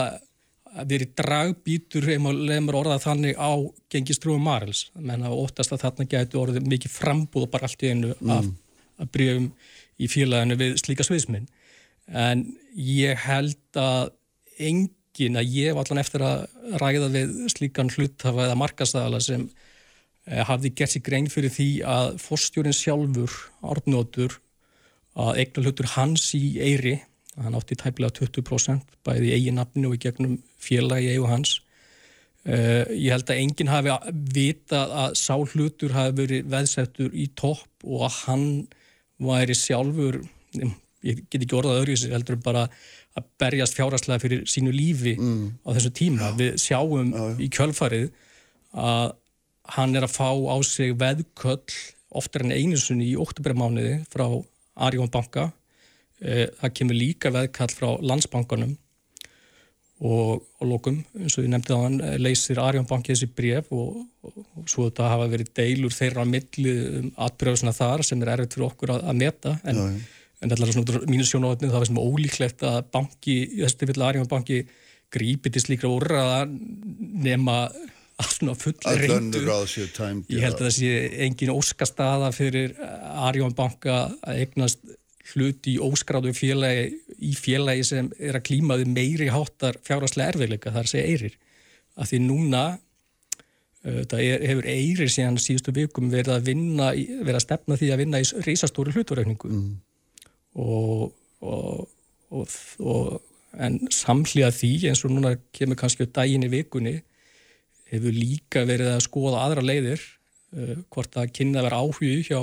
verið dragbítur lemur orðað þannig á gengistrúum Marels. Menn að óttast að þarna gætu orðið mikið frambúð bara allt í einu af, af brefum í félaginu við slíka sviðsminn en ég held að engin að ég var allan eftir að ræða við slíkan hluthafa eða markastæðala sem eh, hafði gert sér grein fyrir því að forstjórin sjálfur, orðnótur að eignar hlutur hans í Eyri, hann átti tæplega 20% bæði í eigin nafninu og í gegnum félagi eigu hans. Uh, ég held að enginn hafi vitað að sá hlutur hafi verið veðsettur í topp og að hann væri sjálfur, ég get ekki orðað öðru þessi, heldur bara að berjast fjárhastlega fyrir sínu lífi á þessu tíma. Við sjáum í kjölfarið að hann er að fá á sig veðköll oftar en einu sinni í oktobermániði frá Arjón banka það kemur líka veðkall frá landsbankanum og, og lókum, eins og ég nefndi á hann leysir Arjón banki þessi bref og, og, og svo þetta hafa verið deilur þeirra á milli um atbreyðsuna þar sem er erfitt fyrir okkur að, að meta en, en allar svona mínu sjónavotni það var sem ólíklegt að banki, þessi tilfellu Arjón banki grípi til slíkra úrraða nema svona full reyndu. Ég held að það sé engin óskastaða fyrir Arjón banka að eignast hluti í óskráðu félagi í félagi sem er að klímaði meiri háttar fjárhastlega erfiðleika þar segja eirir. Að því núna uh, það er, hefur eirir síðan síðustu vikum verið að vinna, verið að stefna því að vinna í reisastóri hlutverökningu mm. og, og, og, og en samhliða því eins og núna kemur kannski daginn í vikunni hefur líka verið að skoða aðra leiðir uh, hvort að kynna vera áhugi hjá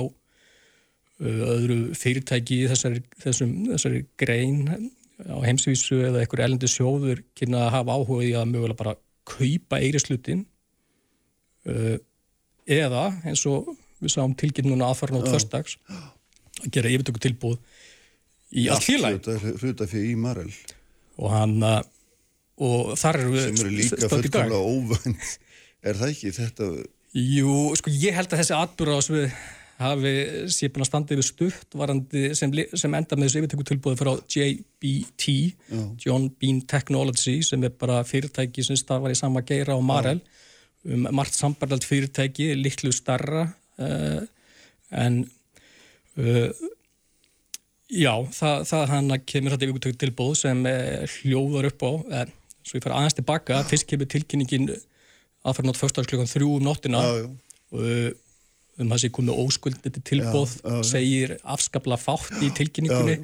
öðru fyrirtæki í þessari, þessum, þessari grein á heimsvísu eða einhver elendi sjóður kynna að hafa áhuga í að mögulega bara kaupa eirislutin uh, eða eins og við sáum tilkynna núna aðfarn á þörstags að gera yfirtöku tilbúð í allt félagi og hann uh, og þar eru við sem eru líka fullkomlega óvænt. Er það ekki þetta Jú, sko ég held að þessi atbyrðás við hafi sé búin að standa yfir stutt varandi sem, sem enda með þessu yfirtöku tilbúði frá JBT John Bean Technology sem er bara fyrirtæki sem starfar í sama geira og Marel. Um margt sambarlalt fyrirtæki, litlu starra uh, en uh, já, það, það hann kemur þetta yfirtöku tilbúð sem uh, hljóðar upp á uh, svo ég fara aðeins tilbaka, fyrst kemur tilkynningin aðfæra nátt fyrstags klukkan þrjú um nóttina. Já, já. og um það sé komið óskuldið tilbóð Já, segir afskapla fátt í tilkynningunni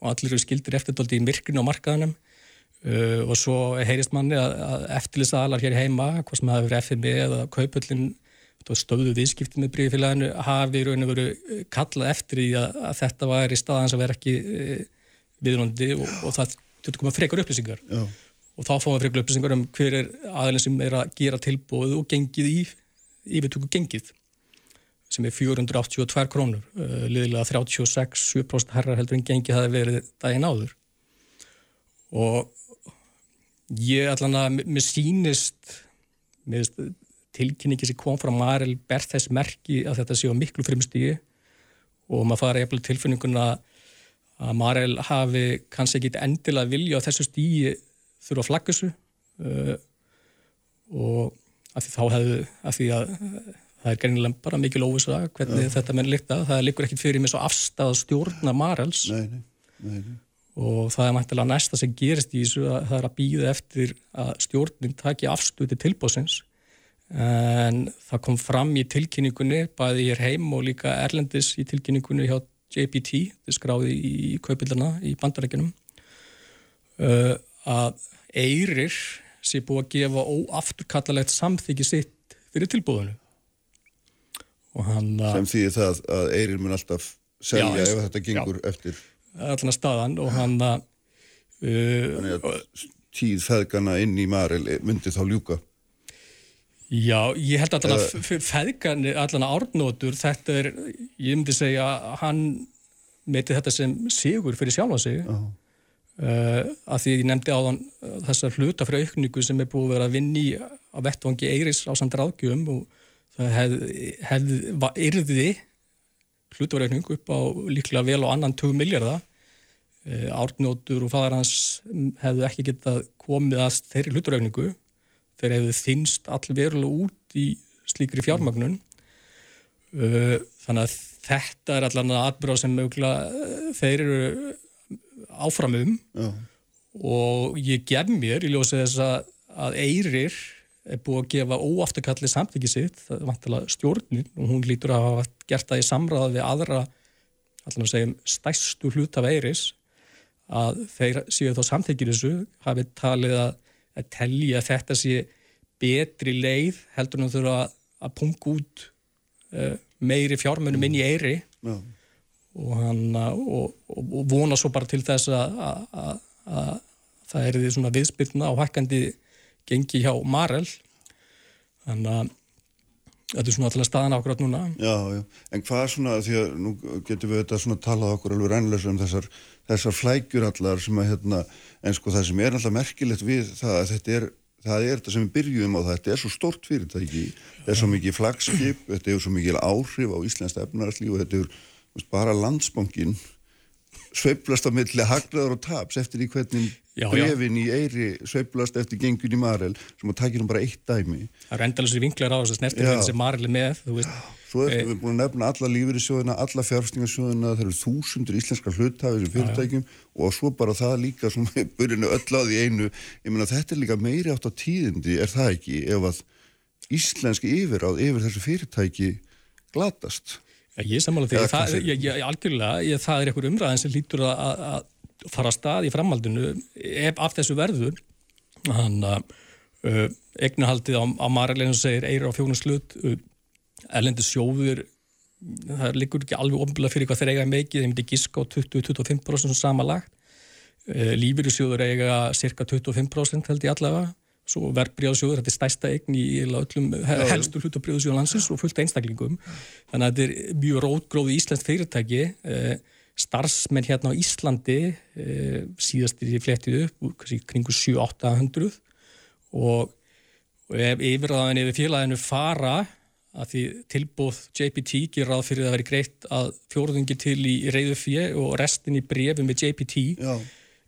og allir eru skildir eftir dálítið í myrkrinu á markaðunum uh, og svo heyrist manni að, að eftirlisaðalar hér heima, hvað sem hafi verið FMI eða kaupullin stöðu viðskipti með bríðfélaginu hafi í raun og veru uh, kallað eftir í að, að þetta var í staðans að vera ekki uh, viðröndi og, og það þetta koma frekar upplýsingar. Já. og þá fáum við frekar upplýsingar um hver er aðeins sem er að gera tilbúið og gengið í yfirtöku gengið sem er 482 krónur liðilega 36-7% herrar heldur en gengið hafi verið daginn áður. Og ég allan að mér mér finnst tilkynningi sem kom frá Marel ber þess merki að þetta sé á miklu frumstígi og maður fara jafnvel tilfinninguna að Marel hafi kannski ekki endilega vilja á þessu stígi þurfa að flagga þessu uh, og af því þá hefðu af því að það er greinilega bara mikil óvisa hvernig þetta menn líkta það liggur ekkit fyrir mig svo afstæð að stjórna Marels. Nei, nei, nei, og það er mæntilega næsta sem gerist í þessu að það er að býða eftir að stjórnin taki afstöði tilbóðsins en það kom fram í tilkynningunni bæði hér heim og líka Erlendis í tilkynningunni hjá JPT þið skráði í kaupildana í bandarækjunum uh, að Eyrir sé búið að gefa óafturkallalegt samþyggi sitt fyrir tilbúðinu að sem því það að Eirir mun alltaf selja Já, ef þetta gengur eftir. Allan staðan og hann að uh, að tíð feðgana inn í Marel myndi þá ljúka. Já, ég held að feðgarnir, allan að árnótur, þetta er, ég myndi segja hann meiti þetta sem sigur fyrir sjálfa sig. Uh, að því ég nefndi á þann uh, þessar hluta fyrir aukningu sem er búið að vera að vinni á vettvangi Eiris á samt ráðgjöfum og yrði hlutavaraukning upp á líklega vel á annan 2 miljardar árnótur og fæðar hans hefðu ekki getað komið að þeirri hlutavaraukningu þeir hefðu þynst allverulega út í slíkri fjármagnun uh, þannig að þetta er allan að atbyrða sem mögulega uh, þeir eru áframum Já. og ég gef mér í ljósi þess að, að Eyrir er búið að gefa óafturkalli samþyggi sitt, það er vantilega stjórnin og hún lítur að hafa gert það í samráð við aðra, allan að segjum stærstu hlut af Eyris að þeir séu þá samþyggir þessu hafi talið að, að telja að þetta sé betri leið heldur en þurfa að, að punga út uh, meiri fjármunum inn í Eyri Já. og, hann, uh, og, og, og vona svo bara til þess að það er því svona viðspilna og hækkandi gengi hjá Marel. Þannig að þetta er svona alltaf staðan ákvæmt núna. Já, já, en hvað svona, því að nú getum við þetta svona talað okkur alveg rænlega um þessar, þessar flækjur allar sem að hérna, en sko það sem er alltaf merkilegt við það að þetta er, það er þetta sem við byrjum á þetta er svo stórt fyrirtæki, þetta er svo mikið flagskip, þetta er svo mikið áhrif á Íslands efnarslíf og þetta er bara landsbankin sveiflast á milli haglaður og taps eftir í hvernig Já, já. brefin í Eyri sveiflast eftir gengun í Marel sem að takja nú bara eitt dæmi það er endalisir vinklar á þess að Já. snertifinn sem Marel er með Svo Eh, erum við búin að nefna alla lífeyrissjóðina, alla fjárfstingarsjóðina, það eru þúsundur íslenskar hlutafi sem fyrirtækjum og svo bara það líka sem við byrjum öll á því einu. Ég meina þetta er líka meiri átt á tíðindi, er það ekki, ef að íslenski yfiráð yfir þessu fyrirtæki glatast. Já, ég sammála því, það, ég, ég, algjörlega, ég, það er einhver umræðin sem lítur að, að, fara að stað í framhaldinu ef af þessu verður. Hann að uh, eignahaldið á, á Maralinu segir eira á fjónum slut uh, erlendi sjóður það liggur ekki alveg ofnbila fyrir hvað þeir eiga mikið, þeir myndi giska á 20-25% sama lagt lífyrirsjóður eiga cirka 25% held ég allavega svo verbreyðsjóður, þetta er stæsta eign í öllum helstu hlutabreyðsjóðan landsins og fullt einstaklingum. Þannig að þetta er mjög rótgróði íslenskt fyrirtæki. Starfsmenn hérna á Íslandi síðast er ég flettið upp kringu 7-800 og ef yfirraðan yfir félaginu fara að því tilbúð JPT ger ráð fyrir að vera greitt að fjóruðungi til í reyðu fjö og restin í brefi með JPT Já.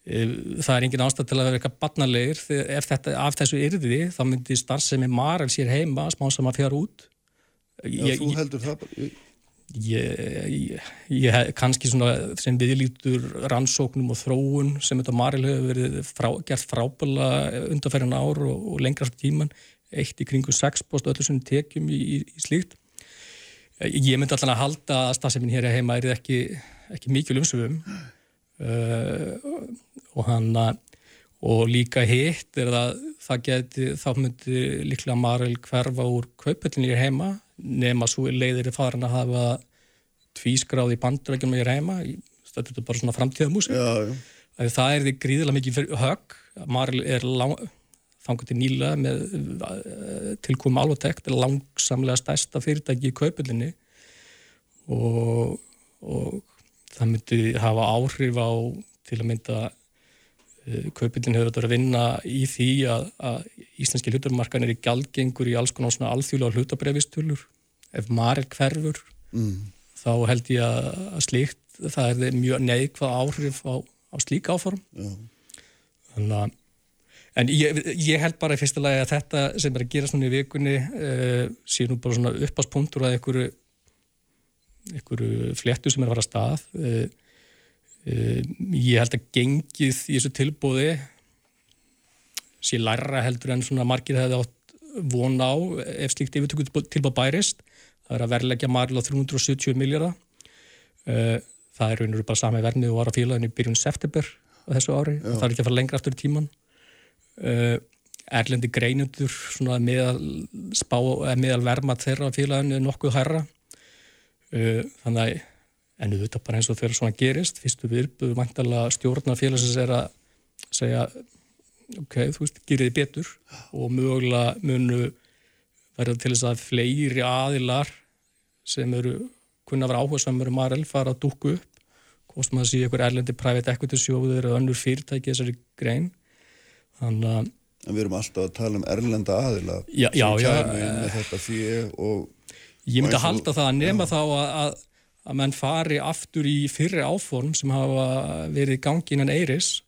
E, það er engin ástæð til að vera eitthvað barnalegir ef þetta af þessu yrði þá myndi starfsemi Marel sér heima smá sem að fjara út Já, ég, þú heldur það ég, ég kannski svona sem viðlítur rannsóknum og þróun sem þetta Marel hefur verið frá, gert frábæla undanferðin ár og, og lengra tíman eitt í kringu 6% öllu sem tekjum í, í, í slíkt. Ég myndi alltaf að halda að stafsefnin hér heima er ekki, ekki mikil umsöfum uh, og hann og líka hitt er að það geti, þá myndi líklega Marel hverfa úr kaupöldinni hér heima nema svo leiðir í farin að hafa tvískráði bandrækjum hér heima, þetta er bara svona framtíðamúsi. Það er því gríðilega mikið högg, Marel er þangur til nýla með tilkomum alvotekt langsamlega stærsta fyrirtæki í kaupöldinni og, og það myndi hafa áhrif á til að mynda uh, kaupöldin hefur þetta að vinna í því að, að íslenski hlutarmarkan er í gjaldgengur í alls konar svona alþjóðlega hlutabrefistölur ef maril hverfur mm. þá held ég að, að slíkt það er mjög neikvað áhrif á, á slík áform Já. þannig að En ég, ég held bara í fyrsta lagi að þetta sem er að gera svona í vikunni uh, sé nú bara svona uppáspunktur að einhverju, einhverju fléttu sem er að fara að stað. Uh, ég held að gengið í þessu tilbúði sé læra heldur en svona margir hefði átt von á ef slíkt yfirtöku tilbúð bærist. Það er að verleggja margil á 370 miljardar. Það er raun og bara sami verðnið og var á félaginu í byrjun september á þessu ári. Já. Það er ekki að fara lengra aftur í tíman uh, erlendi greinundur meðal, spá, meðal verma þeirra félaginu nokkuð hærra þannig að en auðvitað bara eins og þegar svona gerist fyrstu viðbúðu vantala stjórnar félagsins er að segja ok, þú veist, geriði betur og mögulega munu verða til þess að fleiri aðilar sem eru kunna vera áhuga samar um Marel fara að dúku upp hvort sem það sé ykkur erlendi private equity sjóður eða önnur fyrirtæki þessari grein. Þannig að En við erum alltaf að tala um erlenda aðila já, já, já, með þetta fyrir og Ég myndi að halda það að nema þá að, að, að menn fari aftur í fyrri áform sem hafa verið gangi innan Eiris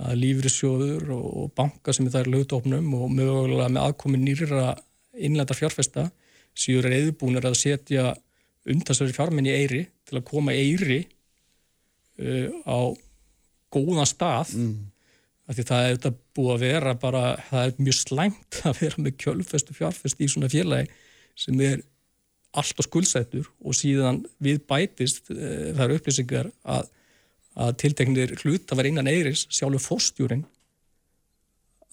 að lífrissjóður og banka sem það er lögdópnum og mögulega með aðkomi nýra innlenda fjárfesta síður er eðbúinir að setja umtalsverði fjármenn í Eiri til að koma Eiri uh, á góðan stað. Mm. Því það er þetta búið að vera bara, það er mjög slæmt að vera með kjölfestu fjárfest í svona félagi sem er allt á skuldsættur og síðan við bætist e, það eru upplýsingar að, að tilteknir hlut að vera innan eiris sjálfur fórstjúrin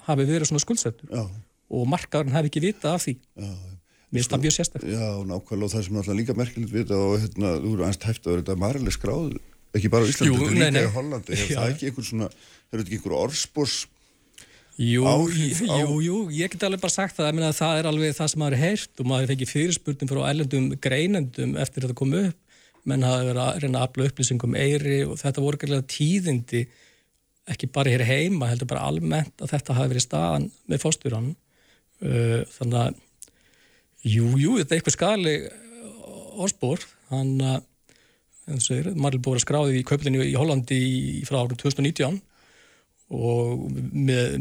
hafi verið svona skuldsættur Já. og markaðurinn hafi ekki vitað af því Já. Mér finnst það mjög sérstaklega. Já, nákvæmlega og það sem náttúrulega líka merkilegt vita og hérna, þú eru aðeins tæft að vera þetta marileg skráð, ekki bara á Íslandi, þetta er líka í Hollandi, hefur það ekki einhvern svona er þetta ekki einhver orðspors Jú, áhrif, jú, á... jú, ég get alveg bara sagt það, að það er alveg það sem maður heilt og maður fengið fyrirspurning frá ellendum greinendum eftir að það kom upp, menn hafa verið að reyna að afla upplýsingum eiri og þetta voru ekki tíðindi, ekki bara hér heima, heldur bara almennt að þetta hafi verið staðan með fórstjóran, uh, þannig að, jú, jú, þetta er eitthvað skali orðspor, hann að, eins og þeir, maður er búin að skráði í köplinni í Hollandi frá árum 2019 og með,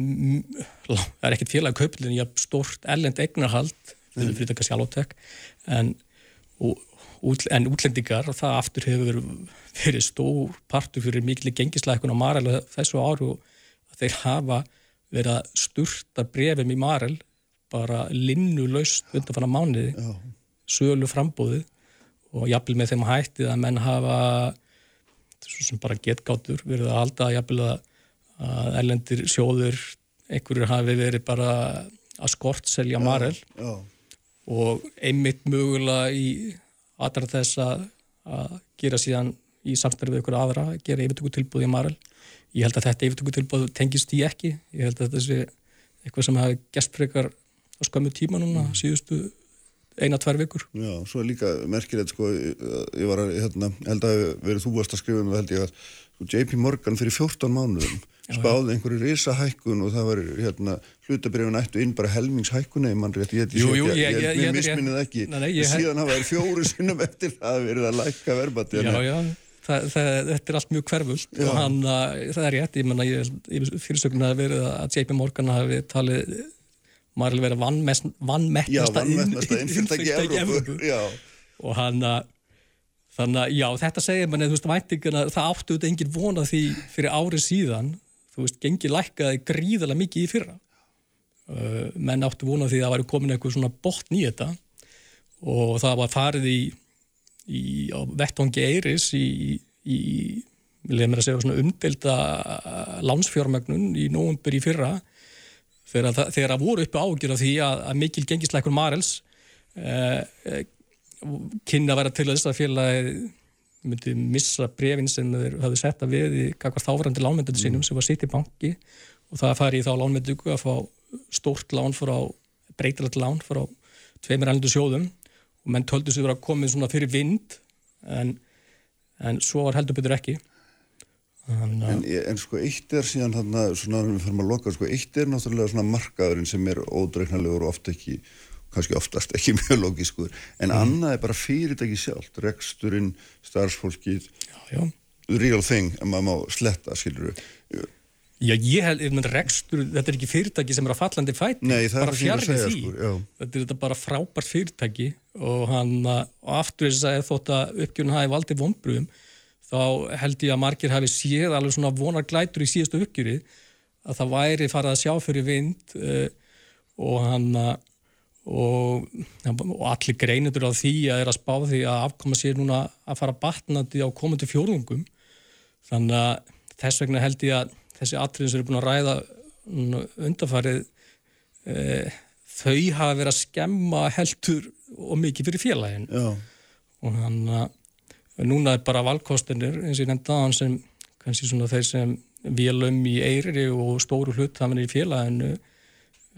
það er ekkert félag kauplinn í að stort ellend eignarhald fyrir fyrir þetta sjálfóttek en, en útlendingar það aftur hefur verið stór partur fyrir miklu gengisleikun á Marel þessu áru þeir hafa verið að sturta brefum í Marel bara linnulaust undan fann að mánuði Já. sölu frambóðu og jafnvel með þeim hættið að menn hafa svo sem bara getgáttur verið að halda jafnvel að að erlendir sjóður einhverjur hafi verið bara að skort selja marel já, já. og einmitt mögulega í aðra þess að, að gera síðan í samstarfið ykkur aðra, að gera yfirtöku tilbúð í Marel. Ég held að þetta yfirtöku tilbúð tengist í ekki. Ég held að þetta sé eitthvað sem hafi gæst frekar á skömmu tíma núna, síðustu eina, tvær vikur. Já, svo er líka merkilegt sko, ég var að, hérna, held að verið þú varst að skrifa um það held ég að sko, JP Morgan fyrir 14 mánuðum spáði einhverju risahækkun og það var hérna hlutabrifin ættu inn bara helmingshækkun eða mann rétt, ég misminnið ekki ég- síðan hafa þær fjóru sinnum eftir það verið að lækka verbati Já, já, þetta er allt mjög hverfult og hann, uh, það er rétt, ég menna, fyrirsögnin hafi verið að JP Morgan hafi talið verið já vannmettasta vannmestasta innfyrtæki í Evrópu og hann að þannig að já, þetta segir manni, þú veist, væntinguna það áttu þetta engin vona því fyrir árið síðan, þú veist, gengi lækkaði gríðarlega mikið í fyrra. Uh, menn áttu vona því að það væri komin eitthvað svona botn í þetta og það var farið í, í á vettvangi Eiris í, í leðum mér að segja svona umdelda lánsfjármögnun í nógumbur í fyrra þegar, það- þegar að voru uppi ágjur af því að, að mikil gengisleikur Marels eh, eh, kynna að vera til þess að félagi myndi missa brefin sem þeir hafði sett að við í kakvar þáfrandi lánmynduðu sínum sem var sitt í banki. Og það fari í þá lánmyndugu að fá stórt lán frá breytilegt lán frá tveimur ælundu sjóðum. Og menn töldu vera að komið svona fyrir vind en, en svo var heldur betur ekki. Að en, en sko eitt er síðan þarna, svona við fyrir að loka, sko eitt er náttúrulega svona markaðurinn sem er ódreiknalegur og oft ekki kannski oftast ekki mjög logískur en annað er bara fyrirtæki sjálft reksturinn, starfsfólkið já, já. real thing, en maður má sletta, skilur Já, ég held, ég menn rekstur, þetta er ekki fyrirtæki sem er að fallandi fæti, Nei, bara að segja, því. já. þetta er þetta bara frábært fyrirtæki og hann, og aftur þess að þótt að uppgjörun hafi valdið vonbröðum, þá held ég að margir hafi séð alveg svona vonar glætur í síðustu uppgjöri, að það væri farið að sjá fyrir vind uh, og hann, uh, og, og allir greinendur á því að er að spá því að afkoma sér núna að fara batnandi á komandi fjórðungum, þannig að þess vegna held ég að þessi atriðin sem eru búin að ræða undanfarið e, þau hafa verið að skemma heldur og mikið fyrir félagin. Já, og hann að núna er bara valkostinir eins og ég nefndi aðan sem kannski svona þeir sem vélum í eiri og stóru hluthafinir í félaginu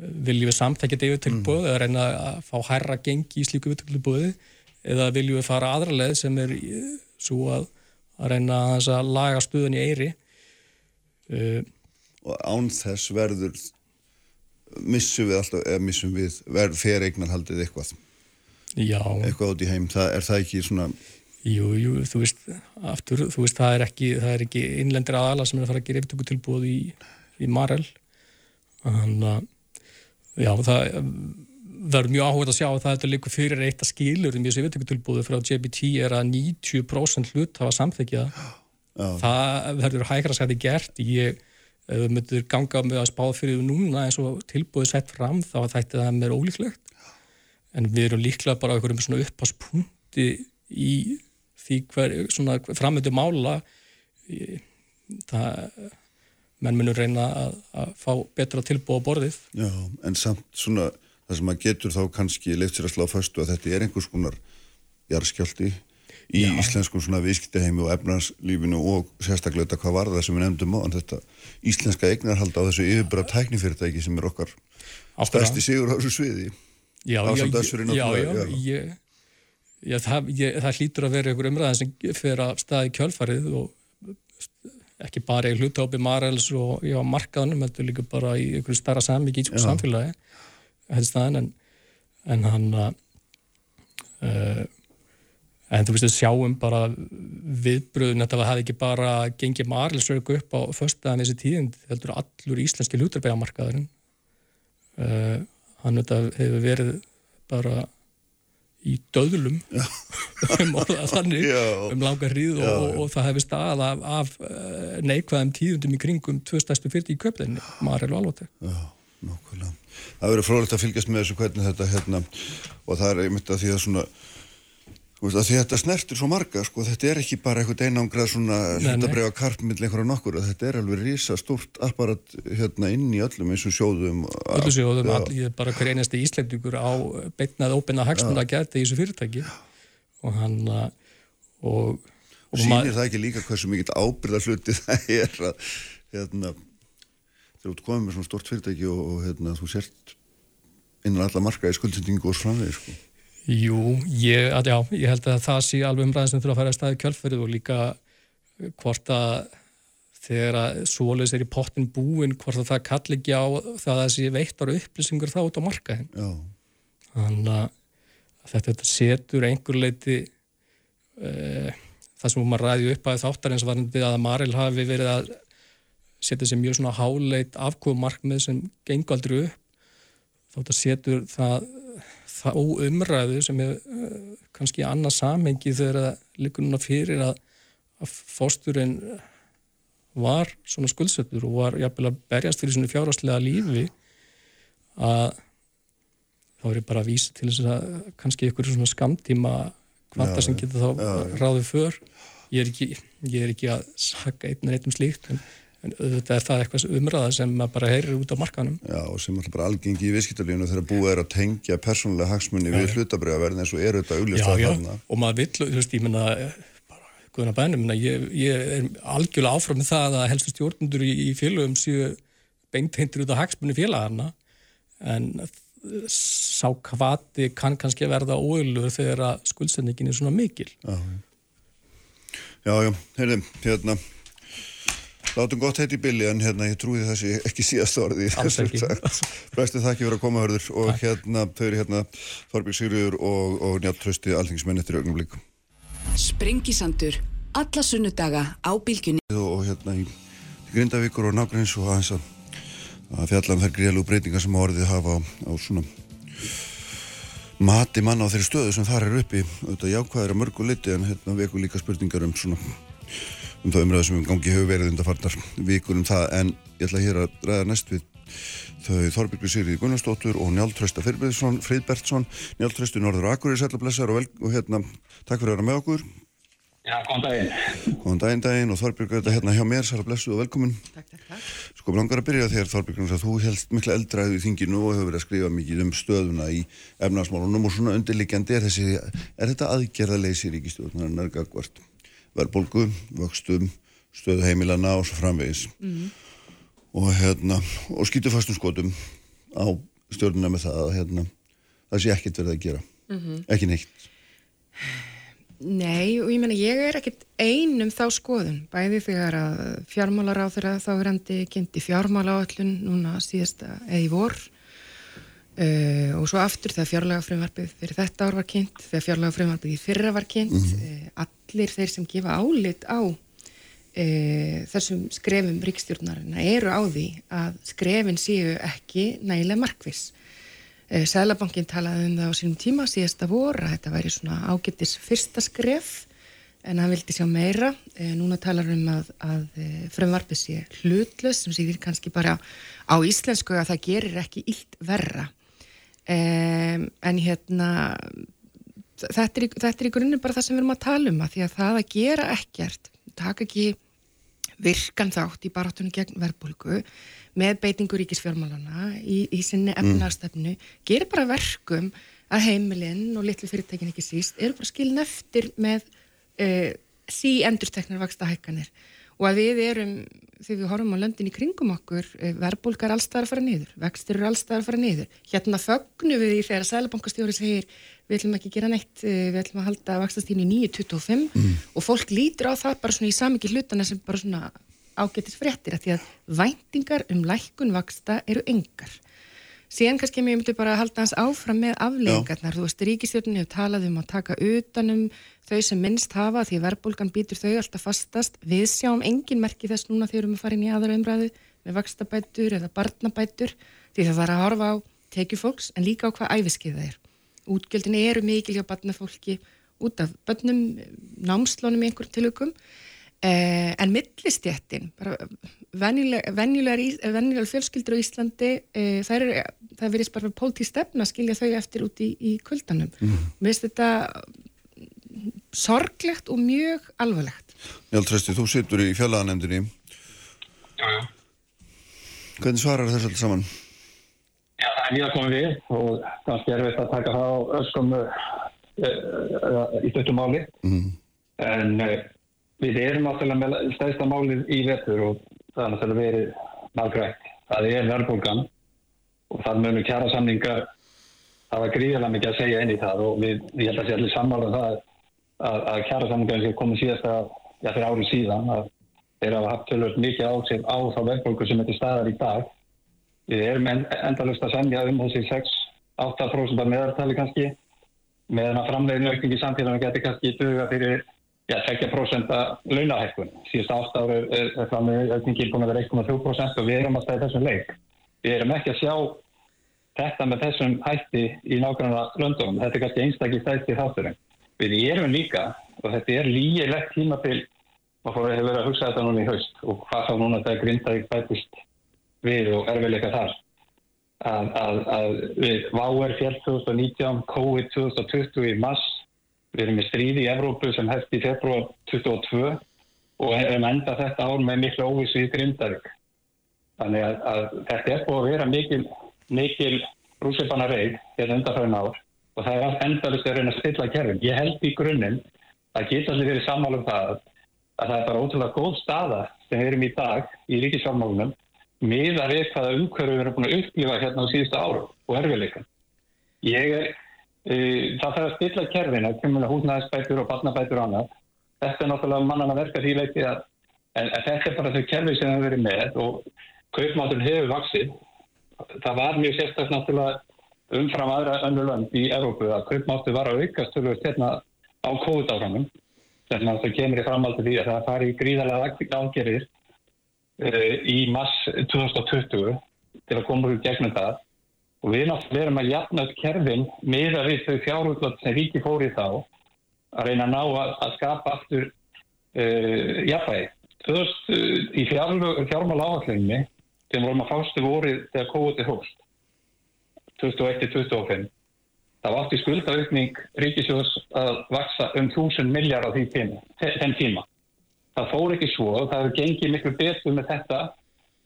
viljum við samtækja þetta yfir tilbúið eða reyna að fá hærra gengi í slíku yfir tilbúið eða viljum við fara aðra leið sem er eh, svo að, að reyna að, að laga stuðan í eiri uh, og án þess verður missum við alltaf, eða missum við verð fer eignarhaldið eitthvað? Já, eitthvað út í heim, það, er það ekki svona? Jú, jú, þú veist aftur, þú veist, það er ekki, það er ekki innlendir aðala sem er að fara að gera yfirtöku tilbúið í, í Marel. Þannig að já, það verður mjög áhugað að sjá að það er líka fyrir eitt að skilur um þessu yfirtöku tilbúið frá JBT er að 90% hlut hafa samþekja það verður hægra sæti gert. Ég við myndir ganga með að spá fyrir núna eins og tilbúið sett fram þá þætti það mér ólíklegt. En við erum líklega bara á einhverjum svona uppháspunkti í því hver, svona framöndu mála. Í, það menn munur reyna að, að fá betra tilbúið á borðið. Já, en samt svona það sem maður getur þá kannski leift sér að slá föstu að þetta er einhvers konar jarðskjálti í Já. íslenskum svona viðskiptaheimi og efnarslífinu og sérstaklega þetta hvað var það sem við nefndum á en þetta íslenska eignarhald á þessu yfirbara tæknifyrirtæki sem er okkar stærsti sigur á þessu sviði. Já, já, já, já, já, það hlýtur að vera einhver umræðan sem fer að staði kjölfarið og ekki bara í hlutápi Marels og já, markaðunum, er líka bara í einhverju starra samík í samfélagi staðin en, en hann að uh, en þú veist að sjáum bara viðbröðun þetta hafði ekki bara gengið Marels rauk upp á föstaðan þessi tíðind heldur allur íslenski hlutarbegamarkaðurinn uh, hann þetta hefur verið bara í döðlum um þannig um langa hríð og, og, og það hefur stað af, af eh, neikvæðum tíðundum í kringum tvö stærstu fyrir í köplinni, Marel og Alvotek Já, nokkulega. Það verður frólægt að fylgjast með þessu hvernig þetta hérna og það er einmitt að því að svona þú veist, að því að þetta snertir svo marga sko, þetta er ekki bara eitthvað einangrað svona hlutabræða karp mill einhverja nokkur þetta er alveg rísa stórt apparat hérna inn í öllum eins og sjóðum. Öllu sjóðum, all, ég er bara hver einasti íslendingur á beitnað óbeina hagsmuna að geta í þessu fyrirtæki. Og hann að og, og Sýnir það ekki líka hversu mikill ábyrða hluti það er að hérna, þegar þú komið með svona stort fyrirtæki og, og hérna, þú sért innan alla marka í skuldsendingu og framvegir sko. Jú, ég, að, já, ég held að það sé alveg umræðin sem þurfa að fara að staði kjölferðið og líka hvort að þegar að svoleis er í pottin búin hvort að það kalli ekki á það að þessi veittar upplýsingur þá út á markaðin þannig að þetta, þetta setur einhver leiti uh, það sem maður ræði upp að þáttar eins og varandi að Maril hafi verið að setja sér mjög svona háleit afkvöfumarkmið sem gengur aldrei upp þótt að setur það þá umræðu sem er uh, kannski annað samhengi þegar það likur núna fyrir að, að fósturinn var svona skuldsettur og var jafnvel að berjast fyrir svona fjárhastlega lífi að þá er ég bara að vísa til þess að kannski ykkur svona skamtíma kvanta sem getur þá já, já. ráðið för ég er ekki, ég er ekki að saka einn en eitt um slíkt en, en auðvitað er það eitthvað umræða sem bara heyrir út á markanum Já og sem alltaf bara algengi í viðskiptarlífinu þegar búið er að tengja persónulega hagsmunni já, við hlutabriðaverðin eins og eru þetta auglist að þarna. Og maður vill, þú veist, ég menna guðuna bænum, ég, ég er algjörlega áfram með það að helstu stjórnundur í, í félögum séu beinteintur út á hagsmunni félagarna en sá kvati kann kannski verða óölu þegar að skuldsendingin er svona mikil. Já, já, já. Heyrðum, hérna látum gott heit í billi en hérna ég trúi þessi ekki síðast orði Bæstu það ekki verið að koma hörður og Takk. hérna þau eru hérna Þorbjörg Sigriður og, og Njálf Trösti alþingismenn eftir augnum líkum Sprengisandur, alla sunnudaga á bylgjunni. Og, og hérna í Grindavíkur og nákvæmins og aðeins að, að fjalla um þær greiðlu breytingar sem orðið hafa á, á svona mati manna á þeirri stöðu sem þar er uppi auðvitað jákvæðir að mörgu liti en hérna veku líka spurningar um svona um það umræðu sem um gangi hefur verið undarfarnar vikur um það. En ég ætla hér að ræða næst við þau Þorbjörgur Sigriði Gunnarsdóttur og Njálf Trösta Friðbertsson Njálf Tröstu Norður Akureyri Sællablessar og, og hérna takk fyrir að vera með okkur. Já, góðan daginn. Góðan daginn daginn. Og Þorbjörgur þetta hérna hjá mér Sællablessu og velkomin Takk, takk, takk. Sko langar að byrja þér Þorbjörgur að þú helst mikla eldræðu í þinginu og hefur verið að skrifa mikið um stöðuna í efnarsmálunum og svona undirlikjandi er þessi er þetta aðgerðaleysi ríkistjóðunar verðbólgu, vöxtum stöðu heimilana og svo framvegis mm. og hérna og skýtu fastum skotum á stjórnuna með það að hérna það sé ekkert verið að gera mm -hmm. ekki neitt Nei og ég menna ég er ekkert einum þá skoðun bæði þegar að fjármálar á þeirra þá er hendi kynnti fjármála áallun núna síðasta eða í vor uh, og svo aftur þegar fjárlega frumvarpið fyrir þetta ár var kynnt þegar fjárlega frumvarpið í fyrra var kynnt mm -hmm. uh, allir þeir sem gefa álit á uh, þessum skrefum ríkstjórnarina eru á því að skrefin séu ekki nægilega markvis Sælabankin talaði um það á sínum tíma síðasta voru að þetta væri svona ágættis fyrsta skref en hann vildi sjá meira. Núna talar um að, að frumvarpið sé hlutlös sem sýðir kannski bara á íslensku að það gerir ekki illt verra. Um, en hérna þetta er, þetta er í grunnum bara það sem við erum að tala um að því að það að gera ekkert taka ekki virkan þátt í baráttunum gegn verðbólgu með beitingu ríkisfjármálana í, í sinni efnarstefnu mm. gerir bara verkum að heimilinn og litlu fyrirtækin ekki síst eru bara skilin eftir með uh, sí endurteknar vaksta hækkanir og að við erum, þegar við horfum á löndin í kringum okkur, verðbólkar allstæðar að fara niður, vextir eru allstæðar að fara niður hérna fögnu við í þegar sælabankastjóri segir við ætlum ekki að gera neitt við ætlum að halda vaxtastínu í 9.25 mm. og fólk lítur á það bara svona í samingi hlutana sem bara svona ágættis fréttir að því að væntingar um lækkun vaksta eru engar síðan kannski mér myndi bara að halda hans áfram með afleggingarnar, þú veist, ríkistjórnum hefur talað um að taka utanum þau sem minnst hafa því að verðbólgan býtur þau alltaf fastast, við sjáum engin merki þess núna þegar við erum að fara inn í aðra umræðu með vakstabætur eða barnabætur því það þarf að horfa á tekjufólks en líka á hvað æfiskið það er. Útgjöldin eru mikil hjá barnafólki út af börnum námslónum í einhverjum tilökum Eh, en millistjættin venjulegar fjölskyldur á Íslandi eh, það, er, það verðist bara pólt í stefna að skilja þau eftir út í, í kvöldanum mm. mér finnst þetta sorglegt og mjög alvarlegt. Njálf Trösti, þú sittur í fjölaðanemndinni Jájá Hvernig svarar þess alls saman? Já, það er mjög komið við og kannski er við að taka það á öskum uh, í stöttum máli. En uh, við erum náttúrulega með stæðsta málið í vetur og það er náttúrulega verið nákvæmt. Það er verðbólgan og það munum kjara samningar það var gríðilega mikið að segja inn í það og við, ég held að sé allir sammála um það að, að kjara samningar sem komið síðast að, já fyrir árið síðan að þeir hafa haft tölvöld mikið átsif á þá verðbólgu sem þetta staðar í dag. Við erum en, endalust að semja um þessi 6-8% af meðartali kannski meðan að framleginu aukningi samfélaginu getur kannski duga fyrir já, 2% launahækkun. Síðust átt ára er, er framleginu aukningi búin að vera 1,3% og við erum alltaf í þessum leik. Við erum ekki að sjá þetta með þessum hætti í nákvæmlega löndum. Þetta er kannski einstaklega stæsti þátturinn. Við erum líka, og þetta er lígilegt tímabil, og fór að hefur verið að hugsa þetta núna í haust og hvað þá núna þetta grindaði bætist við og erfiðleika þar. Að, að, að við váer fjall 2019, COVID 2020 í mass, við erum með stríði í Evrópu sem hefst í februar 2022 og hefum enda þetta ár með miklu óvissu í grindavík. Þannig að, að þetta er búið að vera mikil, mikil rúsipana reið hérna undanfæðin ár og það er endalist að reyna að stilla kerfin. Ég held í grunninn að geta allir verið sammálum það að það er bara ótrúlega góð staða sem við erum í dag í ríkisfjármálunum miða við hvaða umhverju við erum búin að upplifa hérna á síðustu áru og erfiðleikum. Ég er, það þarf að stilla kerfin að kemur húsnæðisbætur og barnabætur og annað. Þetta er náttúrulega mannan að verka því leiti að en, en þetta er bara þau kerfi sem við erum með og kaupmátur hefur vaksið. Það var mjög sérstaklega náttúrulega umfram aðra önnu lönd í Evrópu að kaupmátur var að aukast hérna á COVID-áramum þannig að það kemur í framhaldi því að það fari gríðarlega ágerðir uh, í mass 2020 til að koma úr gegnum það og við náttúrulega erum að jafna upp kerfin meða við þau fjárhuglat sem ríki fóri þá að reyna að ná að, að skapa aftur uh, jafnvægi. Þú veist, uh, í fjármál áhallinni sem vorum að fástu vorið þegar er hóst 2001-2025 Það var átti skuldaukning ríkisjóðs að vaksa um þúsund milljar á því tíma, tíma. Það fór ekki svo það hefur gengið miklu betur með þetta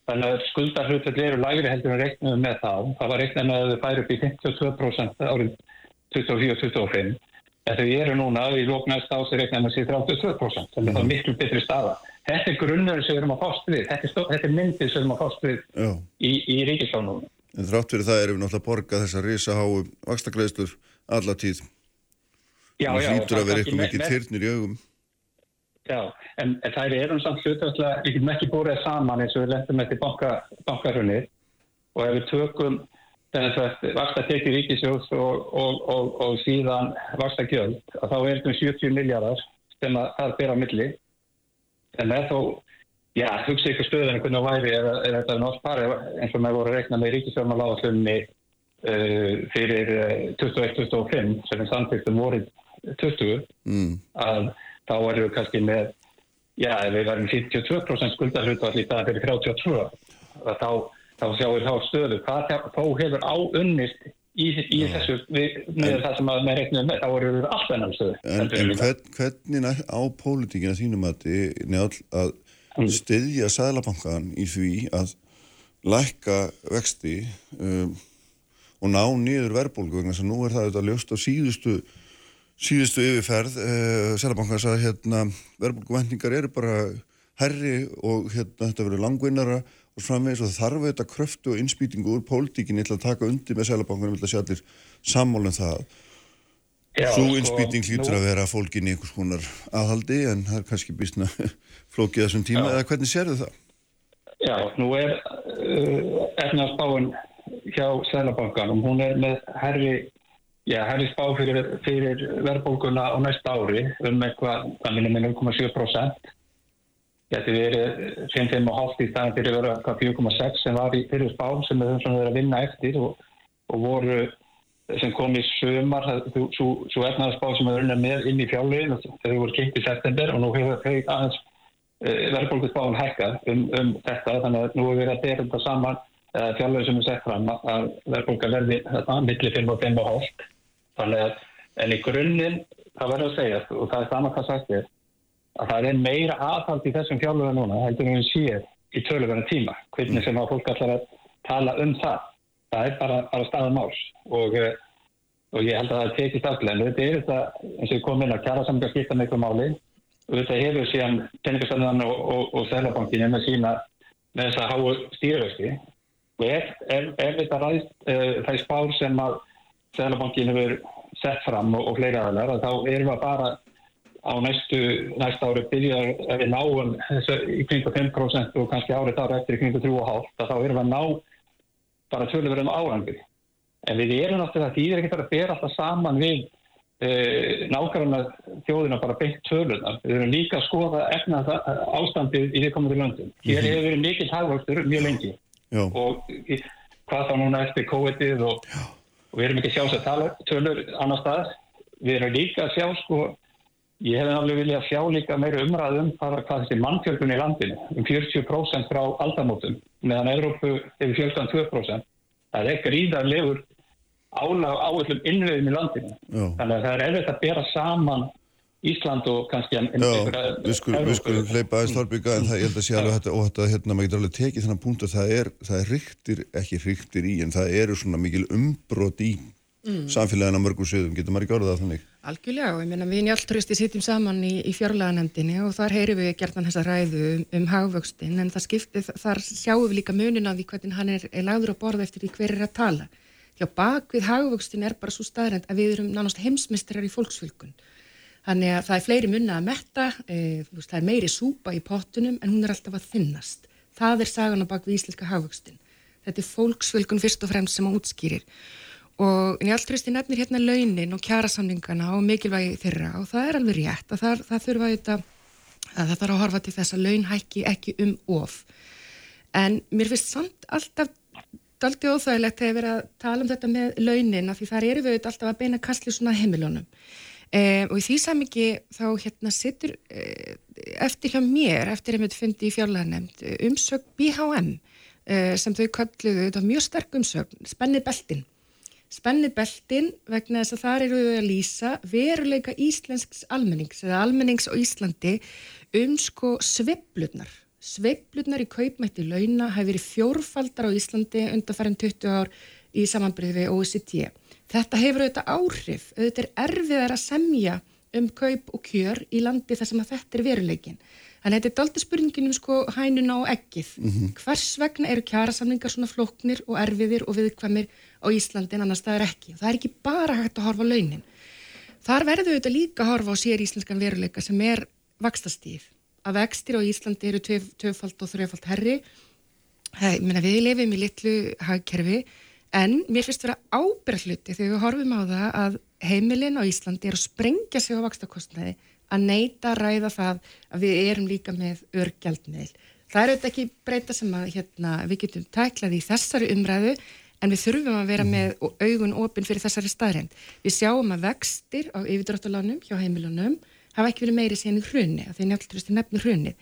þannig að skuldarhlutur eru lægri heldur en reiknaðu með þá. Það var reiknaðu að þau færi upp í 52% árið 24-25 en þau eru núna í lóknæst ás er reiknaðu með sér 32% þannig að það er miklu betri staða. Þetta er grunnur sem við erum að fást við. Þetta er, þetta er myndið sem við erum að fást við Já. í, í ríkisjónum. En þrátt fyrir það erum við náttúrulega að borga þessar risaháu vakstakleðslur alla tíð. Já, Það já, hlýtur að vera eitthvað mikið þyrnir í augum. Já, en, en það er um samt hlutastlega, við getum ekki búið saman eins og við lendum eftir banka, bankarunni og ef við tökum þess að vaksta tekið ríkisjóðs og, og, og, og síðan vaksta gjöld, að þá er þetta um 70 miljardar sem að það ber á milli en það er þó já, hugsa ykkur stöðan hvernig það væri er, er þetta nátt pari eins og með voru að reikna með ríkisjóðmaláðaslunni uh, fyrir uh, 21-25 sem er samtíktum vorið 20 Mm. að þá erum við kannski með já, ef við verðum 52% skuldarhlutvall í það fyrir 32 að þá, þá sjáum við þá stöðu. Hvað þó hefur áunnist í, í þessu við, með það sem að með reiknum með, þá erum við alltaf enn stöðu. En, en hvern, hvernig á pólitíkina þínum að, njál, að styðja Sæðlabankan í því að lækka vexti um, og ná niður verðbólgu vegna þess að nú er það auðvitað ljóst á síðustu síðustu yfirferð uh, Sæðlabankans að hérna, verðbólguvendingar eru bara herri og hérna, þetta verður langvinnara og framvegis og þarf þetta kröftu og innspýtingu úr pólitíkinni til að taka undir með Sæðlabankanum til að sé allir sammálum það Já, Svo sko, innspýting hlýtur nú- að vera fólkin í einhvers konar aðhaldi en það er kannski býstna flókið þessum tíma Já. eða hvernig sérðu það? Já, nú er uh, efnaðspáin hjá Sælabankanum, hún er með herri, já, herri spá fyrir, fyrir verðbólguna á næsta ári um eitthvað, minnum með 0,7%. Þetta verið 5,5 í staðin fyrir eitthvað 4,6 sem var í fyrir spá sem við höfum verið að vinna eftir og, og voru sem kom í sömar, svo, efnaðspá sem við erum með inn í fjárlegin þegar við voru kynnt í september og nú hefur þau aðeins verðbólgusbáðum hækkað um, um þetta þannig að nú er verið að bera þetta saman uh, fjárlega sem er sett fram að verðbólga verði þetta milli 5 og 5 og hálft þannig að en í grunninn það verður að segja og það er saman hvað sagt er að það er meira aðhald í þessum fjárlega núna heldur en við séum í töluverðan tíma. Hvernig sem að fólk allar að tala um það. Það er bara, bara staðan máls. Og uh, og ég held að það tekist aflega. Þetta er þetta, eins og ég kom inn að kjara samlingar skipta miklu máli. Og þetta hefur síðan peningastöndan og, og, og Sælabankinu með sína með þess að háu stýrvexti og ef, ef, ef þetta ræðist uh, það spár sem að Sælabankinu hefur sett fram og, og fleiri aðlar þá erum við bara á næstu, næsta ári byrjar ef við náum þessu í kringu 5% og kannski árið ára eftir í kringu 3,5 þá erum við að ná bara tölurverðum árangur en við erum náttúrulega því það er ekki að bera alltaf saman við e, nákvæmlega þjóðina bara beitt tölunar. Við erum líka að skoða efna ástandið í því komandi löndum. Hér mhm. hefur verið mikill hagvöxtur mjög lengi Já. og hvað þá núna eftir COVID-ið og, og við erum ekki að sjá sér tala, tölur annar stað. Við erum líka að sjá sko, ég hef alveg viljað að sjá líka meira umræðum hvað þessi mannfjölgun í landinu um 40% frá aldamótum meðan Európu hefur fjölgan 2%. Það er gríðarlegur álag áallum innviðum í landinu. Já. Þannig að það er erfitt að bera saman Ísland og kannski Já, við skulum skul hleypa aðeins þárbygga en það, ég held að sé alveg þetta og þetta, hérna, maður getur alveg tekið þennan punkt að það er, það er ríktir, ekki ríktir í en það eru svona mikil umbrot í mm. samfélagina mörgum sögum, getur maður ekki orðað þannig? Algjörlega og ég meina við í njáltrösti sittum saman í, í fjárlaganendinni og þar heyrim við gertan þessa ræðu um, um hagvöxtin en það skipti, þar sjáum við líka munin af því hvernig hann er, er lagður á borða eftir því hver er að tala Já, bak við hagvöxtin er bara svo staðrænt að við erum nánast heimsmystrar í fólksfylgun. Þannig að það er fleiri munna að metta, e, veist, það er meiri súpa í pottunum en hún er alltaf að þinnast. Það er sagan á bak við íslenska hagvöxtin. Þetta er fólksfylgun fyrst og fremst sem að útskýrir. Og Njáltrösti nefnir hérna launin og kjærasamningana og mikilvægi þeirra og það er alveg rétt að það, það þurfa þetta, að það þarf að horfa til þess að laun hækki ekki um of. En mér finnst samt alltaf daldi óþægilegt við erum að tala um þetta með launin af því þar eru við alltaf að beina kastli svona heimilunum eh, og í því samingi þá hérna sittur eh, eftir hjá mér, eftir einmitt fundi í fjárlæðanemnd umsög BHM eh, sem þau kalluðu, þetta mjög sterk umsög, spennið beltin spennið beltin vegna þess að þar eru við að lýsa veruleika íslensks almennings eða almennings á Íslandi um sko sveplunar Sveiplunar í kaupmætti launa hafi verið fjórfaldar á Íslandi undanfærin 20 ár í samanbyrði við OECD. Þetta hefur auðvitað áhrif, auðvitað er erfiðar að semja um kaup og kjör í landi þar sem að þetta er veruleikin. Þannig að þetta er daldi spurningin um sko hænuna og ekkið. Mm -hmm. Hvers vegna eru kjærasamlingar svona floknir og erfiðir og viðkvæmir á Íslandi en annars það er ekki. Það er ekki bara hægt að horfa á launin. Þar verður auðvitað líka að horfa á sér íslenskan veruleika sem er vakstastíð að vextir á Íslandi eru tvöfald og þrjöfald herri Hei, við lefum í litlu hagkerfi en mér finnst vera ábyrgluti þegar við horfum á það að heimilin á Íslandi er að sprengja sig á vakstakostnaði að neyta að ræða það að við erum líka með örgjaldmiðl. Það er auðvitað ekki breyta sem að hérna, við getum tæklað í þessari umræðu en við þurfum að vera með augun opinn fyrir þessari staðrænd. Við sjáum að vextir á yfirdráttalánum hjá heimilunum hafa ekki verið meiri síðan í hrunni, því njáltrösti nefnir hrunni.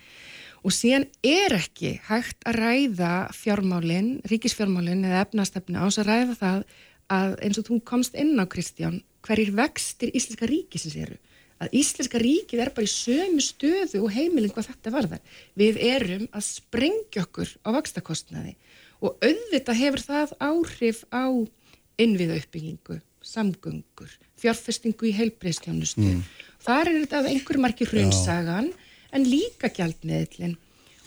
Og síðan er ekki hægt að ræða fjármálinn, ríkisfjármálinn eða efnastefni ás að ræða það að eins og þú komst inn á Kristján, hverjir vextir Íslenska ríkisins eru. Að Íslenska ríkið er bara í sömu stöðu og heimilin hvað þetta varðar. Við erum að sprengja okkur á vakstakostnaði og auðvitað hefur það áhrif á innviðauppbyggingu, samgöngur, fjárfestingu í heilbreyðstjónustu. Mm. Þar er þetta af einhver marki hrunsagan en líka gjaldmiðlinn.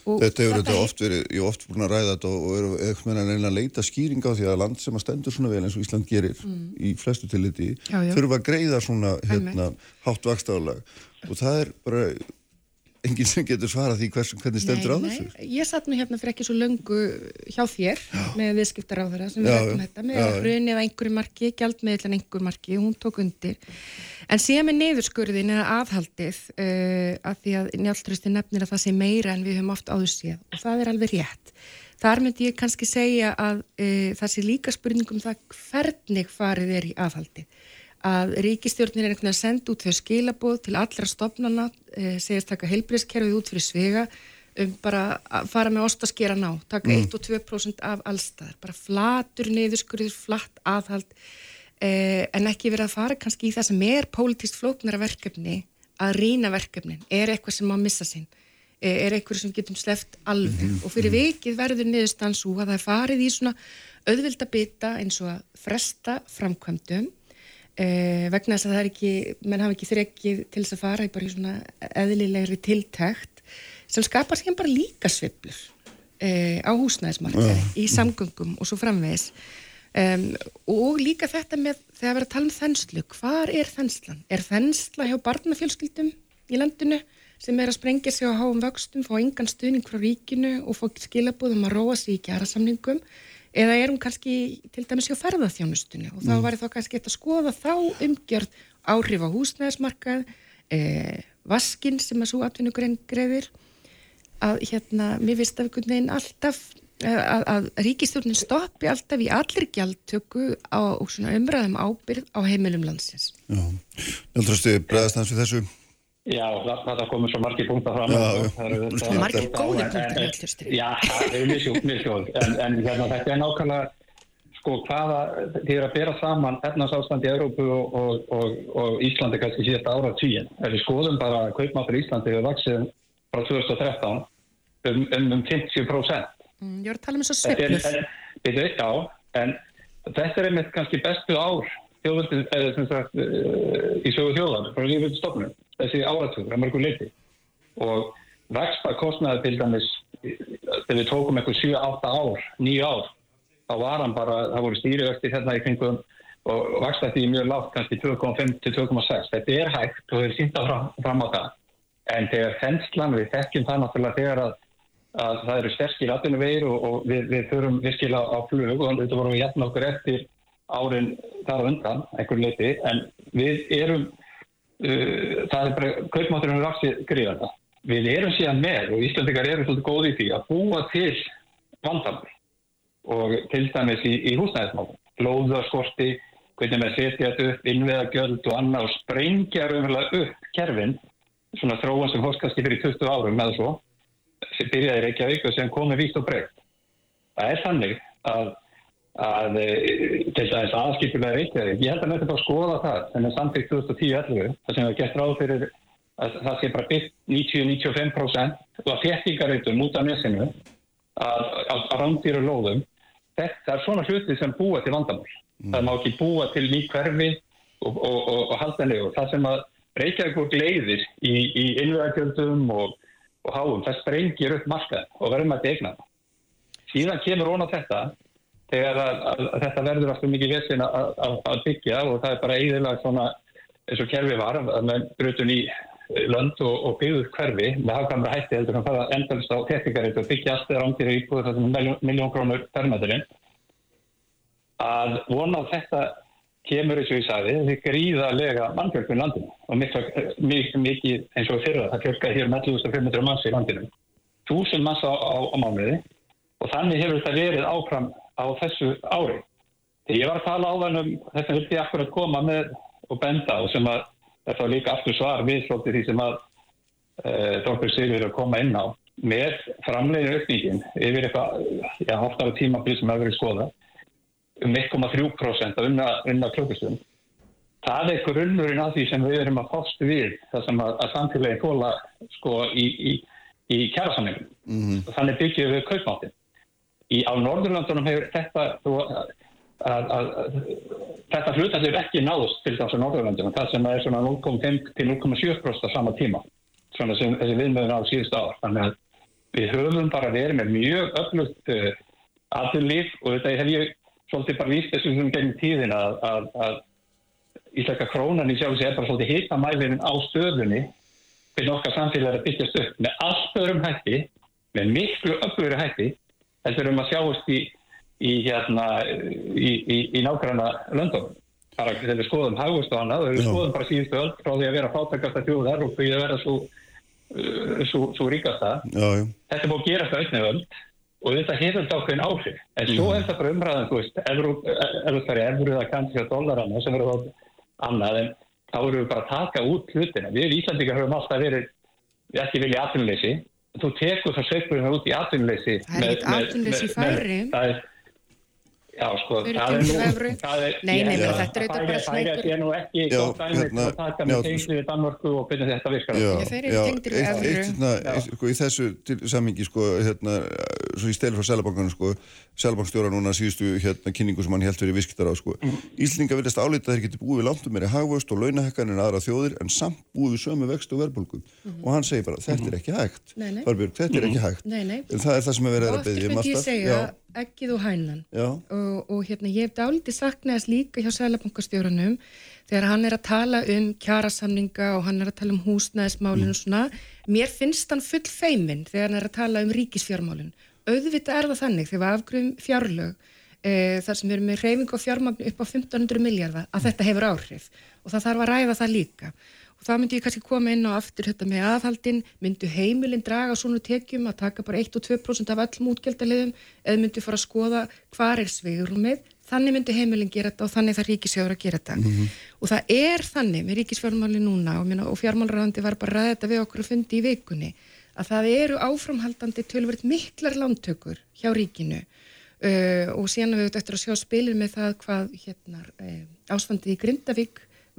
Þetta hefur þetta oft verið, ég hef oft búin að ræða þetta og eru eitthvað meina að leita skýringa á því að land sem að stendur svona vel eins og Ísland gerir mm. í flestu tilliti þurfa að greiða svona hérna, hátt vakstálag og það er bara enginn sem getur svarað því hvers, hvernig stendur á þessu. Nei, ég satt mér hérna fyrir ekki svo löngu hjá þér já. með viðskiptar á þeirra sem við rættum þetta með hrunið að einhverju marki, gjaldmiðlan einhverju marki, hún tók undir. En síðan með neyðurskurðin eða aðhaldið uh, að því að njáltrösti nefnir að það sé meira en við höfum oft áður séð og það er alveg rétt. Þar myndi ég kannski segja að uh, það sé líka spurningum það hvernig farið er í aðhaldið að ríkistjórnir er einhvern veginn að senda út þau skilabóð til allra stopnana, e, segist taka heilbríðskerfið út fyrir svega um bara að fara með ostaskera ná, taka mm. 1 og 2% af allstaðar, bara flatur niðurskurður, flatt aðhald, e, en ekki verið að fara kannski í það sem er pólitíst flóknara verkefni, að rína verkefnin, er eitthvað sem má missa sinn, e, er eitthvað sem getum sleft alveg mm -hmm. og fyrir vikið verður niðurstans úr að það er farið í svona auðvilda bita eins og að fresta framkvæmdum eh, vegna þess að það er ekki, menn hafa ekki þrekið til þess að fara í bara í svona eðlilegri tiltækt sem skapar sem bara líka sviflur eh, á húsnæðismarkaði, Já. í samgöngum og svo framvegis um, og líka þetta með þegar við erum að tala um þenslu, hvar er þenslan? Er þensla hjá barnafjölskyldum í landinu sem er að sprengja sig á háum vöxtum, fá engan stuðning frá ríkinu og fá skilabúðum að róa sig í kjærasamningum eða er hún kannski til dæmis hjá ferðarþjónustunni og þá Mm. væri þá kannski eitt að skoða þá umgjörð áhrif á húsnæðismarkað, e, vaskin sem að svo atvinnugrein greiðir að hérna, mér finnst að einhvern veginn alltaf eh, að, að ríkistjórnin stoppi alltaf í allir gjaldtöku á umræðum ábyrð á heimilum landsins. Já, Njáldrasti, bregðast hans við þessu? Já, það, það komur svo margir punktar fram. Margir en- punktar. Já, það er mjög sjóð. En, en hérna, þetta er nákvæmlega, sko, hvaða, þið er að bera saman efnarsástand í Európu og, og, og, og Íslandi kannski síðasta ára tíin. Ef við skoðum bara að kaupmáttur Íslandi hefur vaksið frá 2013 um, um, um 50%. Mm, Ég var að tala um þess að er, byrju, já, en þetta er einmitt kannski bestu ár þjóðvöldin, eða sem sagt uh, í sögu þjóðan, frá lífið stofnum þessi áratug, að mörgum leiti og vexta kostnaði til dæmis þegar við tókum eitthvað 7-8 ár, 9 ár þá var hann bara, það voru stýrivexti hérna í kringum og vexta því mjög lágt, kannski 2,5 til 2,6 þetta er hægt og við erum sínt fram, fram á það. En þegar þenslan, við þekkjum það náttúrulega þegar að að það eru sterkir atvinnuvegir og, og við, við förum virkilega á flug og þetta vorum við jætna okkur eftir árin þar undan, einhver leiti, en við erum, það er bara, kaupmátturinn er vaksið gríðanda. Við erum síðan með og Íslandikar eru svolítið góði í því að búa til vandamur og til dæmis í, í húsnæðismálum, lóðaskorti, hvernig með setja þetta upp, innveðagjöld og annað og sprengja raunverulega upp kerfin, svona þróan sem hóst kannski fyrir 20 árum eða svo, sem byrjaði í Reykjavík og sem komið víkt og breytt. Það er þannig að, að e, til dæmis aðskipulega Reykjavík, ég held að þetta bara að skoða það sem er samtíkt 2010-11, það sem er gett ráð fyrir að það sé bara byggt 90-95% og að þéttingareitum út af nesinu að rándýra lóðum. Þetta er svona hluti sem búa til vandamál. Það má ekki búa til ný hverfi og, og, og, og halda niður. Það sem að Reykjavík gleiðir í, í innvæðagjöldum og og háum, það sprengir upp markað og verðum að degna. Síðan kemur á þetta þegar að, að, að þetta verður alltaf mikið vesin að, byggja og það er bara eiginlega svona eins og kerfi var að með brutun í lönd og, og byggður hverfi með hafkamra hætti heldur hann fara endalist á teknikarið og byggja allt eða rándir í íbúðu þessum miljón, miljón krónur permaturinn að vona að þetta kemur eins og ég sagði því gríðarlega mannfjölkun landinu og mikið, mikið eins og fyrra það fjölkaði hér um 11.500 manns í landinu þúsund manns á, á, á mánuði og þannig hefur þetta verið áfram á þessu ári þegar ég var að tala á þann um þetta vilti ég akkur að koma með og benda og sem að þetta var líka aftur svar við því sem að uh, Dr. Sigur er að koma inn á með framlegin aukningin yfir eitthvað, já, hoftara tímabil sem hefur verið skoða um 1,3% að unna, unna klukkustum. Það er grunnurinn af því sem við erum að fást við það sem að, að samfélagi fóla sko í, í, í kjærasamningum. Mhm. Þannig byggjum við kaupmáttin. Í, á Norðurlandunum hefur þetta að, að, að, þetta hlutallir ekki náðust til þess að Norðurlandunum. Það sem er svona 0,5 til 0,7% á sama tíma. Svona sem þessi viðmöðun á síðustu ár. Þannig að við höfum bara verið með mjög öflugt uh, aðlýf og þetta hef ég svolítið bara víst þessum sem gegnum tíðin að, íslenska krónan í sjálf sig er bara svolítið hitamælinin á stöðunni fyrir okkar samfélag að byggjast upp með allt öðrum hætti, með miklu öflugri hætti, heldur um að sjáast í, í, hérna, í, í, í nákvæmna löndum. Bara þegar við skoðum hagust annað, þegar við skoðum bara síðustu öll frá því að vera fátakasta þjóðar og því að vera svo, uh, svo, svo ríkasta. Já, já. þetta er búið að gerast á einni öld og þetta hefur þetta ákveðin áhrif. En svo er þetta bara umræðan, þú veist færi evru eða kannski á dollarana sem eru annað en þá erum við bara að taka út hlutina. Við Íslandika höfum alltaf verið við ekki vilja atvinnuleysi þú tekur það sveifurinn út í atvinnuleysi Það er ekkert atvinnuleysi í Færeyjum. það er Já, sko, það er nú... það er- Nei, nei, það- þetta er auðvitað bara Það er nú ekki Já, gott til hérna, að taka með tengsli við Danmörku og hvernig þetta virkar. Já, Já, þeir eru tengdir eitt, evru. eitt, hérna, eitt, sko, í þessu til samingi sko, hérna, svo í steli frá Sælabankan sko, Sælabankstjóra núna síðustu hérna, kynningu sem hann held fyrir visktar á sko. Mm. Íslinga viljast álita að þeir geti búið við langt um meiri hagvöst og launahekkan en aðra þjóðir en samt búið við sömu vext og verðbólgu og hann segir bara, þetta er ekki hægt Nei, nei. Þorbjörg, þetta er ekki hægt Nei, nei. en það er það sem er verið að beðja um alltaf ekkið og hænan og, og hérna ég hef dálítið saknaðast líka hjá sælabankastjórunum þegar hann er að tala um kjarasamninga og hann er að tala um húsnæðismálinu og svona, mér finnst hann full feimin þegar hann er að tala um ríkisfjármálin. Auðvitað er það þannig þegar við afgrifum fjárlög e, þar sem við erum með reyfing og fjármagn upp á 1500 miljardar að þetta hefur áhrif. Og það þarf að ræða það líka það myndi ég kannski koma inn á aftur þetta með aðhaldin, myndu heimilin draga svona tekjum að taka bara 1 og 2% af öllum útgjaldaliðum eða myndu fara að skoða hvar er sveigurumið þannig myndu heimilin gera þetta og þannig það ríkisfjármál að gera þetta. Og það er þannig með ríkisfjármáli núna og, og fjármálræðandi var bara ræða þetta við okkur að fundi í vikunni að það eru áframhaldandi tölverið miklar lántökur hjá ríkinu. Uh, og síðan við auðvitað eftir að sjá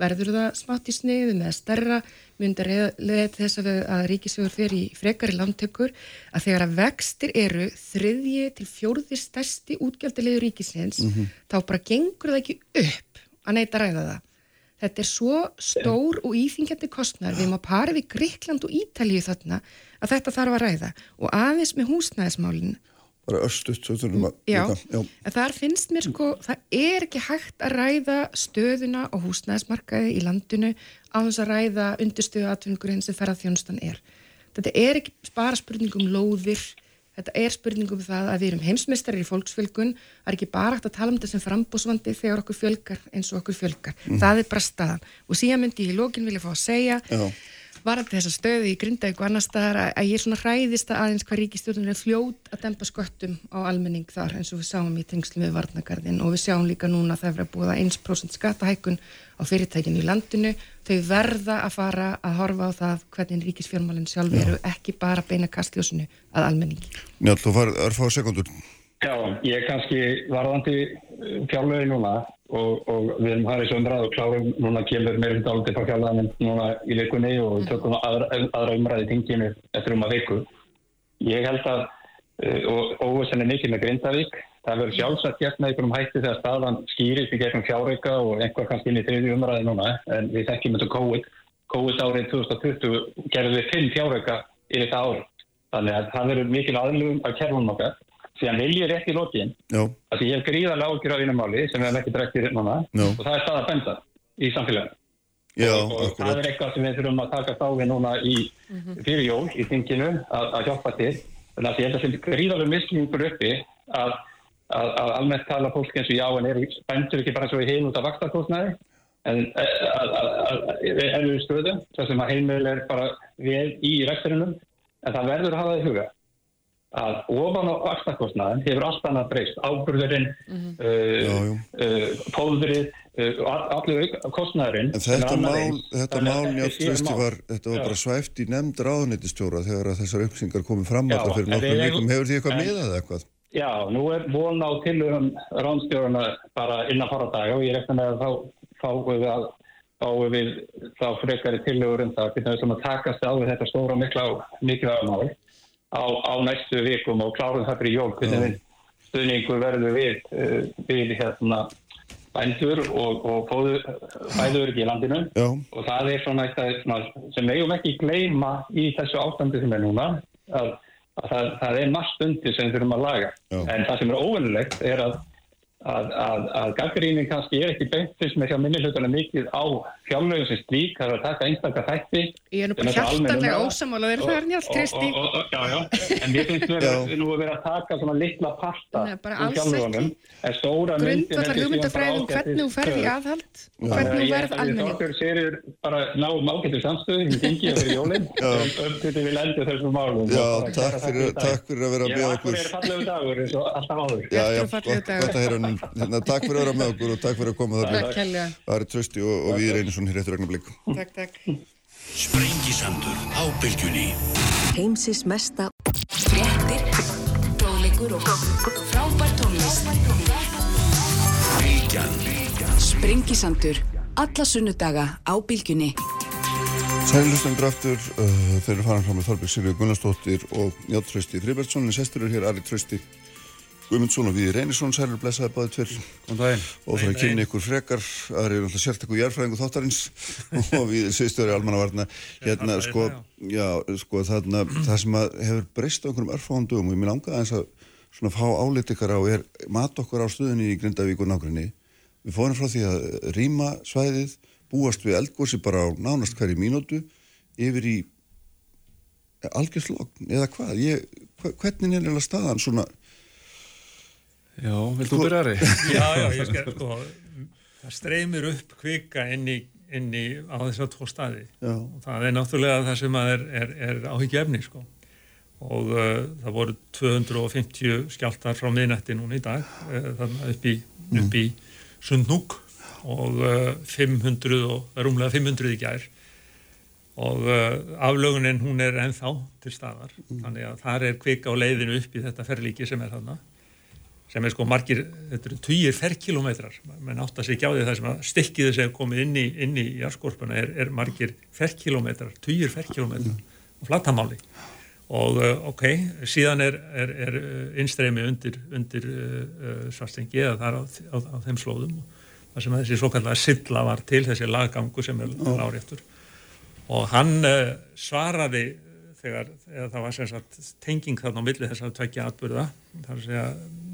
verður það smátt í sniðu með stærra myndar leða til þess að, ríkisögur fer í frekari lántökur að þegar að vextir eru þriðji til fjórði stærsti útgjaldalegu ríkisins þá bara gengur það ekki upp að neyta ræða það. Þetta er svo stór og íþingjandi kostnar við að para við Gríkland og Ítalíu þarna að þetta þarf að ræða. Og aðeins með húsnæðismálinn bara en þar finnst mér sko, það er ekki hægt að ræða stöðuna og húsnæðismarkaði í landinu á þess að ræða undirstöðu atvinningurinn sem ferðarþjónustan er. Þetta er ekki bara spurning um lóðir, þetta er spurning um það að við erum heimsmeistarir í fólksfjölgun, það er ekki bara hægt að tala um þetta sem frambúsvandi þegar okkur fjölgar eins og okkur fjölgar. Það er bara staðan. Og síðan myndi ég í lókin vilja fá að segja já. Varandi þessa stöðu í Grindavík og annar staðar að, ég er svona hræðist að aðeins hvað ríkistjórnum er fljót að dempa sköttum á almenning þar eins og við sáum í tengslu með varnagarðin og við sjáum líka núna að það er verið að búa 1% skattahækun á fyrirtækinu í landinu. Þau verða að fara að horfa á það hvernig ríkisfjármálinn sjálf eru ekki bara beina kastljósinu að almenningi. Njáll, þú farið örfá sekundur Já, ég er kannski varðandi fjárlögi núna og, og við erum harið sömrað og klárum núna kemur meirinn dáliti frá fjárlögin núna í vikunni og við tökum aðra, aðra umræði tinginu eftir um að viku. Ég held að uh, og óvissan er mikil með Grindavík það verður sjálfsagt gert með einhverjum hætti þegar staðan skýrist í gegnum fjárreika og einhver kannski inn í þriðju umræði núna en við þekkjum þetta COVID COVID árið 2020 gerðum við fimm fjárreika yfir það árið. Þannig að það verður mikil aðlugum af kerfunum okkar síðan vil ég rétt í lokin Já, að ég hef gríðarlega ágjur á einu máli sem við hefum ekki drektir núna Já. og það er staða benda í samfélaginu. Já, og það akkurat. er eitthvað sem við þurfum að taka við núna í fyrir jól í þinginu að, að hjálpa til. Þannig að ég held að þetta er gríðarlega mislingur uppi að, að, að almennt tala fólk eins og já en er bendur ekki bara svo í heim út af vaktarkostnaði en að- að- að- við erum við stöðu þar sem að heimil er bara vel í reksturinnum en það verður að hafa það í huga að ofan á vakstakostnaðin hefur allt annað breyst, áburðurinn, Já, já. uh, uh, pólverið, uh, all- allur auk- kostnaðurinn. En þetta annað mál, eins. þetta að mál var, þetta var Já. bara svæft í nefnd ráðuneytistjóra þegar að þessar upplýsingar komið fram Já, alltaf fyrir en nokkrum vikum. Hefur því eitthvað en- miðað eða eitthvað? Já, nú er von á tilhörum ráðstjórana bara innan fara dag og ég rekna með að þá fáum við að fáum við þá frekari tilhögur um það hvernig við ætlum að takast á við þetta stóra mikla og mikilvæga mál á, á næstu vikum og klárum það fyrir jól hvernig við stuðningur verður við uh, við hérna bændur og, og fæður í landinu. Já, og það er svona eitthvað sem við eigum ekki gleyma í þessu ástandi sem er núna að, að það, það er margt undir sem við þurfum að laga. Já. en það sem er óvinnulegt er að að, að, að gaggrínin kannski er ekki beint fyrst með hjá minnihlutana mikið á fjárlögum sem slík, það er að taka einstakka þætti Ég er nú bara er hjartanlega umræða. ósamála þér það er njátt, Og- Kristi. Já, já, en mér finnst við Já. nú að vera að taka svona litla parta alls fjárlögunum en stóra myndin er Grundvallar því hugmyndafræðum hvernig þú ferð í aðhald og hvernig þú verð almenning. Þorður sérir bara náum ágættu samstöðu í þingi og fyrir jólinn um um hvernig við lendum þessum málum. já, takk fyrir, að vera Ég með okkur. að nú. Hérna, takk fyrir að vera með okkur og takk fyrir að koma þarna. Það er Trausti og, við reynisum hér eftir regnablík. Takk, takk. Sprengisandur á bylgjunni Heimsins mesta Fréttir, fróðleikur og frábær tónlist Bilgjan Sprengisandur. Alla sunnudaga á bylgjunni. Sælustendur aftur, uh, þeir eru farin frá með Þorbjörg Silvíu Gunnarsdóttir og Njátt Trausti Fribertsson, en sestur er hér Ari Trausti Guðmundsson og Víði Reynisson, sælur blessaði báði tver og það er að kynna ykkur frekar, það er náttúrulega sértakku jærfræðingu þáttarins. Og Víði sýstöri almannavarna, hérna sko, já, sko þarna, það sem hefur breyst á einhverjum örfáðum dögum og ég minn ánga aðeins að svona fá álit ykkar á er mat okkur á stuðinni í Grindavík og nákvæmni, við fórum frá því að rýma svæðið, búast við eldgósi bara á nánast hverju mínútu yfir í algjörslokn eða hvað, ég, hvernig er Já, vilt þú byrja aðri? Já, já, ég skal, sko, það streymir upp kvika inn í, inn í á þessar tvo staði Já. og það er náttúrulega það sem að er, er, er áhyggja sko. og uh, það voru 250 skjáltar frá miðnætti núna í dag uh, þarna upp í, upp í Sundnúk og uh, 500 og rúmlega 500 í gær og uh, aflögunin hún er ennþá til staðar þannig að þar er kvika á leiðinu upp í þetta ferlíki sem er þarna sem er sko margir, þetta eru týjir ferkilometrar, menn átt að segja ekki á því það sem að stikkið að komið inn í, inn í jarskorpuna er, er margir ferkilometrar, týjir ferkilometrar mm. og flattamáli og uh, ok, síðan er, er, er innstreymi undir, undir uh, uh, svarstengi eða þar á, á, á þeim slóðum þar sem þessi svo kallega silla var til þessi laggangu sem er oh. láréttur og hann uh, svaraði þegar, það var sagt, tenging þarna á milli þess að tvekja atbyrða þar að segja uh,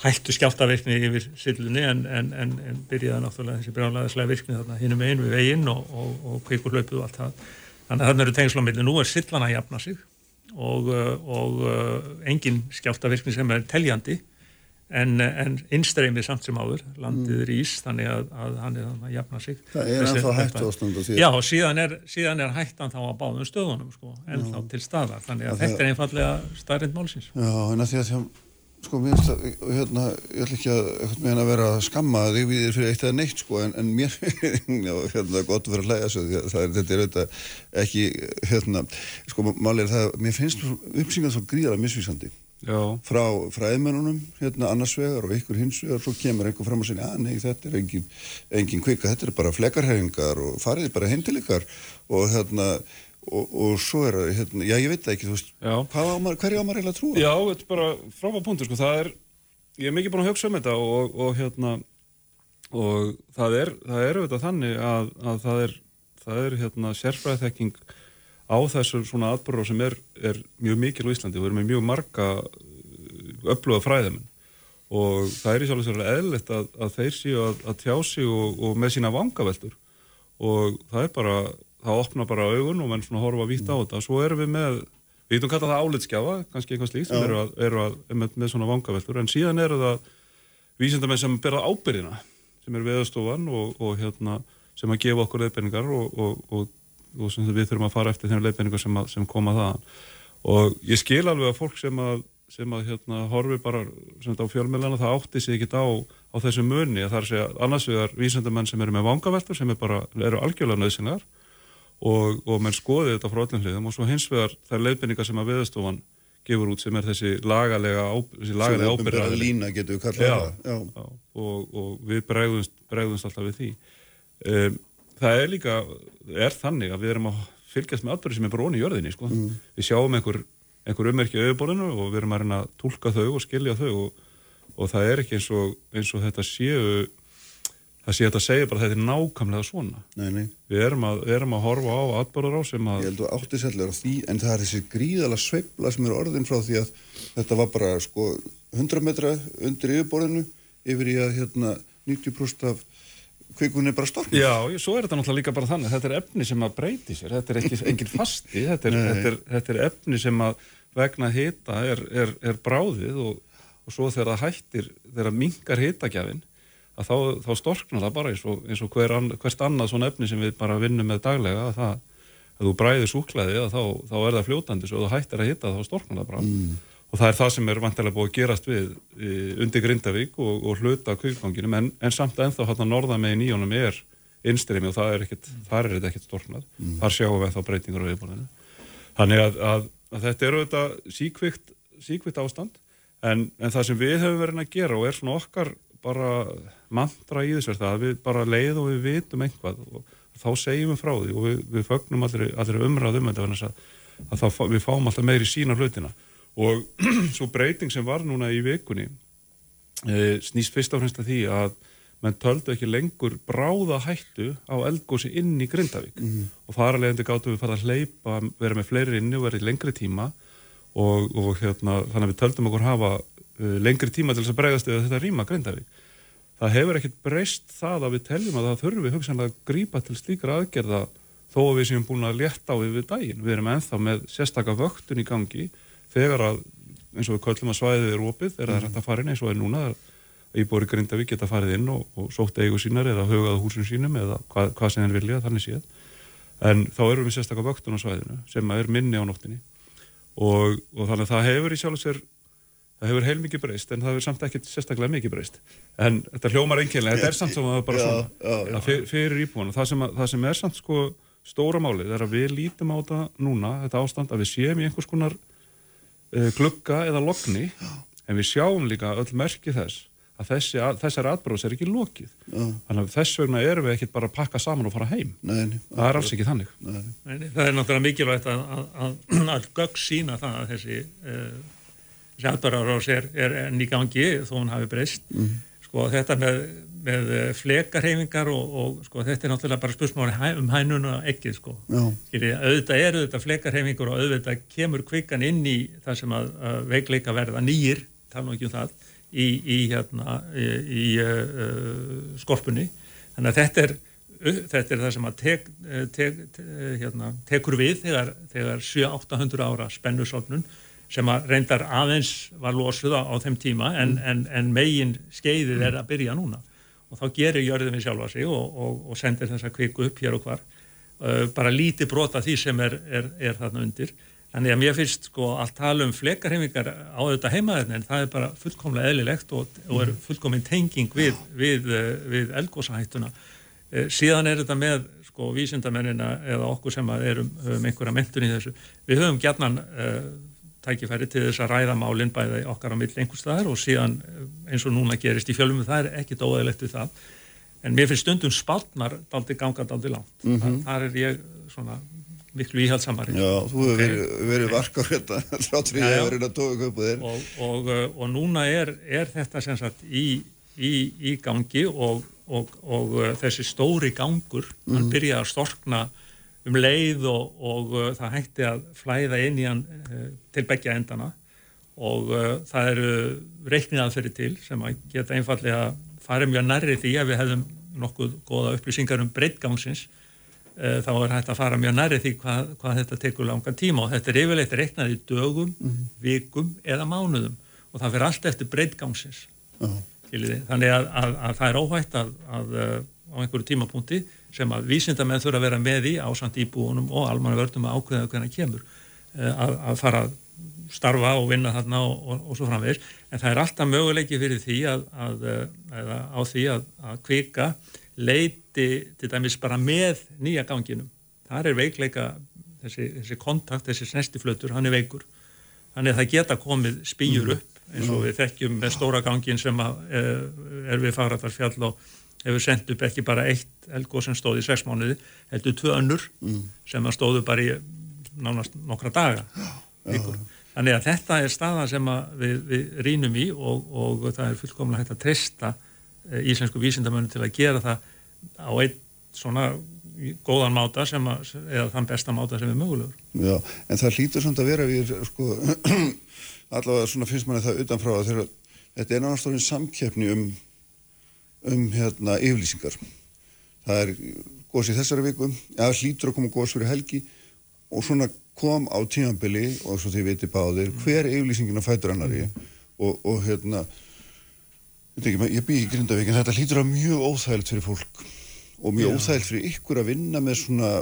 hættu skjáltavirkni yfir sillunni en, en, en, en byrjaði náttúrulega þessi brjálæðislega virkni þarna hinnum einn við veginn og, og, og kvikur hlaupuð og allt það. Þannig að þarna eru tengslamilli. Nú er sillan að jafna sig og, og engin skjáltavirkni sem er teljandi en, en innstreymið samt sem áður, landið er ís þannig að, að hann er þannig að jafna sig. Það er ennþá hættu ástandu því. Já, og síðan er, síðan er hættan þá á báðum stöðunum sko, ennþá til staðar. Þannig að þetta er einfallega starrend málsins. Já, en að að því að Sko mér finnst það, hérna, ég ætla ekki að, meina, að vera að skamma þig við þér fyrir eitt eða neitt sko, en, en mér finnst hérna, gott að vera að hlæða svo, því að það er, þetta er auðvitað ekki, hérna, sko, málið er það, mér finnst uppsingað svo gríðara misvísandi Já. frá fræðmennunum, hérna, annars vegar og ykkur hins vegar, svo kemur einhver fram og segja, að nei, þetta er engin, engin kvika, þetta er bara flekarhefingar og fariði bara heimtilikar og hérna, Og, og svo er það, hérna, já ég veit það ekki, þú veist, ámar, hverju ámar eiginlega trúa? Já, þetta er bara frábæð punktur, sko, það er, ég er mikið búin að hugsa um þetta og, og hérna, og það er, það er auðvitað þannig að, að það er, það er hérna sérfræðþekking á þessu svona atbúrur sem er, er mjög mikil á Íslandi, við erum með mjög marga öfluga fræðamenn og það er í sjálf og sérlega eðlert að, að þeir séu að, að tjá sig og, og með sína vangaveltur. Og það er bara það opna bara augun og menn svona horfa að víta á þetta. Svo erum við með, við getum kallað það álitskjafa kannski eitthvað slíkt sem eru að, eru að með, með svona vangaveltur, en síðan eru það vísindamenn sem berða ábyrðina sem eru viðstofan og, og hérna, sem að gefa okkur leiðbenningar og, og, og sem við þurfum að fara eftir þeim leiðbenningar sem, sem koma það og ég skil alveg að fólk sem að, sem að hérna, horfi bara á fjölmjölana, það átti sig ekkit á, á þessu munni, að það er að segja annars vegar vísindamenn sem eru með vangaveltur sem er bara, eru algjörlega nöðsynlegar og, og menn skoði þetta frá öllum hliðum. Og svo hins vegar þær leiðbynningar sem að viðstofan gefur út sem er þessi lagalega, ábyrða og, og við bregðumst, bregðumst alltaf við því. Um, það er líka er þannig að við erum að fylgjast með atbyrði sem er bróni í jörðinni sko. mm. við sjáum einhver, einhver ummerki auðborðinu og við erum að reyna að tólka þau og skilja þau og, og það er ekki eins og, eins og þetta séu það sé þetta að segja bara að þetta er nákvæmlega svona. Nei, nei. við erum að, erum að horfa á atbörður á sem að ég held að áttisællega því en það er þessi gríðala sveibla sem er orðin frá því að þetta var bara sko 100 metra undir yfirborðinu yfir í að hérna 90% af kvikunni bara storknir. Já, svo er þetta náttúrulega líka bara þannig, þetta er efni sem að breyti sér. Þetta er ekki engin fasti, þetta er, þetta er, þetta er efni sem að vegna hita er, er bráðið og, og svo þegar það hættir, þegar mingar hitagjafin að þá, þá storknar það bara eins og, eins og hver an, hvert annað svona efni sem við bara vinnum með daglega að það, að þú bræðir súklaði þá, þá er það fljótandi svo þú hættir að hitta þá storknar það bara mm. og það er það sem er vantilega búið að gerast við e, undir Grindavík og, og hluta kvíkvanginum en, en samt ennþá hérna norða með í nýjónum er innstrimi og það er ekkit, þar er þetta ekkert storknað mm. þar sjáum við þá breytingar á viðborðinu þannig að, að, að þetta eru þetta síkvikt, síkvikt ástand en, en það sem við höfum verið að gera og er svona okkar bara mantra í þessu er það að við bara leið og við vitum einhvað og þá segjum við frá því og við, við fögnum allir, allir umræðum þess að, að þá, við fáum alltaf meiri sína hlutina. Og svo breyting sem var núna í vikunni e, snýst fyrst og fremst að því að menn töldu ekki lengur bráða hættu á eldgósi inn í Grindavík. Og þar alveg endur gáttu við fara að hleypa vera með fleiri inni og vera í lengri tíma. Og, og hérna, þannig að við töldum okkur hafa lengri tíma til þess að bregðast eða þetta rýma Grindavík það hefur ekkert breyst það að við teljum að það þurfi hugsanlega að grípa til slíkra aðgerða þó að við séum búin að létta á yfir daginn. Við erum ennþá með sérstaka vöktun í gangi þegar að eins og við köllum að svæðið er opið þegar það er hægt að fara inn eins og er núna íbúri Grindavík geta farið inn og, og sótt eigu sínar eða hugað húsum sínum eða hvað, hvað sem þeir vilja þannig séð. En þá erum við sérstaka vöktun á svæðinu sem er minni á nóttinni og, og þannig að það hefur í sjálf og sér það hefur heilmikið breyst en það hefur samt ekkert sérstaklega mikið breyst. En þetta hljómar einkennilega, þetta er samt sem að það er bara Já, svona. já, já. að fyr- fyrir íbúinu, það sem, að, það sem er samt sko stóra málið er að við lítum á þetta núna, þetta ástand að við séum í einhvers konar uh, glugga eða logni en við sjáum líka öll merki þess að þessi, að, þessari atbróðs er ekki lokið. Já. þannig að þess vegna erum við ekkert bara að pakka saman og fara heim. Nei, nei, það er alls ekki þannig. Nei. Nei, Það er náttúrulega mikilvægt að, að, uh, sjálfbararás er, er enn í gangi þó hún hafi breyst. Sko þetta með, með eh, flekarhefingar og, og sko þetta er náttúrulega bara spursmáli um hænuna ekkið sko. Skilji, auðvitað eru þetta flekarhefingur og auðvitað kemur kvikan inn í það sem að, að veikleika verða nýjir, tala ekki um það, í, í, hérna, í, í uh, skorpunni. Þannig að þetta er, þetta er það sem að tek, tek, tek, hérna, tekur við þegar, þegar 700-800 ára spennusofnun sem að reyndar aðeins var losuð á, þeim tíma en, en, en megin skeiðið er að byrja núna. Og þá gerir jörðum við sjálfa sig og, og, og sendir þessa kviku upp hér og hvar. Uh, bara lítið brota því sem er, er, er þarna undir. Þannig að mér finnst sko allt tala um flekarhefingar á þetta heimaðurinn en það er bara fullkomlega eðlilegt og, og er fullkomin tenging við, við, uh, við elgósahættuna uh, síðan er þetta með sko vísindamennina eða okkur sem erum, höfum einhverja mentun í þessu. Við höfum gjarnan uh, tækifæri til þess að ræða málinn bæði okkar á milli einhvers staðar og síðan eh, eins og núna gerist í fjölum það er ekkit óæðilegt við það en mér finnst stundum spaltnar daldi ganga daldi langt mm -hmm. þar er ég svona miklu íhaldsamari Já, þú hefur Ok. verið, verið varkar hérna þáttur að já. verið að tóka upp þér og, og, uh, og núna er, er þetta sem sagt í, í, í gangi og, og, og uh, þessi stóri gangur hann byrja að storkna um leið og, og uh, það hætti að flæða inn í hann uh, til begja endana og uh, það eru reikniðaðferði til sem að geta einfallega farið mjög nærri því að við hefðum nokkuð góða upplýsingar um breytgangsins uh, þá er hægt að fara mjög nærri því hvað, hvað þetta tekur langan tíma. Og þetta er yfirleitt reiknað í dögum, vikum eða mánuðum. Og það fyrir allt eftir breytgangsins Skiljiði. þannig að, að, að það er óhætt að, að uh, á einhverju tímapunkti sem að vísindamenn þurfa að vera með í ásand íbúunum og almannavörnum að ákveða hvernig kemur uh, að, að fara að starfa og vinna þarna og, og, og svo framvegis. En það er alltaf möguleiki fyrir því að, að uh, eða á því að, að kvika leiti til dæmis bara með nýja ganginum. Þar er veikleika þessi, þessi kontakt, þessi snestiflötur, hann er veikur. Þannig að það geta komið spýjur upp eins og við þekkjum með stóra gangin sem að, uh, er við Fagrættarfjall og hefur sendt upp ekki bara eitt elgóð sem stóð í sex mánuði, heldur tvö önnur sem að stóðu bara í nánast nokkra daga vikur. Þannig að þetta er staða sem við, við rínum í og, og það er fullkomlega hægt að treysta eh, íslensku vísindamönnum til að gera það á einn svona góðan máta sem að, eða þann besta máta sem er mögulegur. Já, en það hlýtur samt að vera við, sko, allavega svona finnst manni það utanfrá að þeirra, þetta er náttúrulega samkeppni um, um hérna yfirlýsingar. Það er gos í þessari viku, ja, hlýtur að koma gos fyrir helgi. Og svona kom á tímanbili og svo þið viti báðir hver yfirlýsingin á fætur annari og, og hérna, ekki, ég bý í Grindavík en þetta hlýtur að mjög óþægilt fyrir fólk. Og mjög Já. óþægilt fyrir ykkur að vinna með svona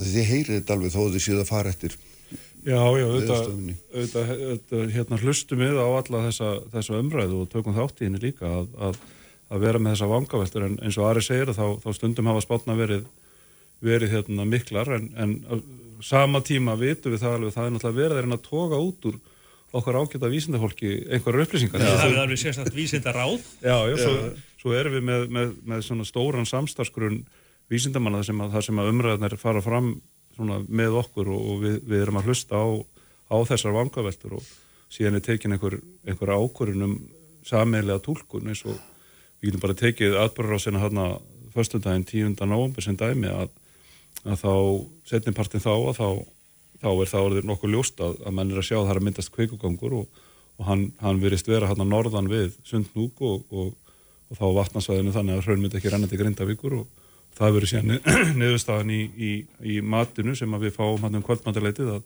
og þið heyrið þetta alveg þó þið séð að fara eftir Já, já, auðvitað, hérna, hlustum við á alla þessa, þessa umræðu og tökum þátt í henni líka að, að, að vera með þessa vangaveltur en eins og Ari segir þá, þá stundum hafa spátna verið, verið hérna, miklar en, en á sama tíma vitum við það alveg það er náttúrulega verið að reyna að toga út úr, okkar ágæta vísindafólki einhverjar upplýsingar. Það er alveg sérstaklega vísindaráð. Já, já, svo, svo erum við með, með, með svona stóran samstarfsgrunn vísindamanna sem að, það sem að umræðanar fara fram með okkur og, og við, við erum að hlusta á, á þessar vangaveltur og síðan er tekin einhver, einhver ákvörun um sammeðlega tólkun eins og við getum bara tekið sena hérna förstundaginn 10. november sem dæmi að, að þá setnipartin þá að þá, þá er það orðið nokkuð ljóst að, að mann er að sjá að það er að myndast kveikugangur og, og hann, hann verist vera hérna norðan við Sundnúk og, og, og þá vatnarsvæðinu þannig að hraun myndi ekki renna til Grindavíkur og það verið síðan niðurstaðan í, í, í matinu sem við fáum hann um kvöldmættileitið að,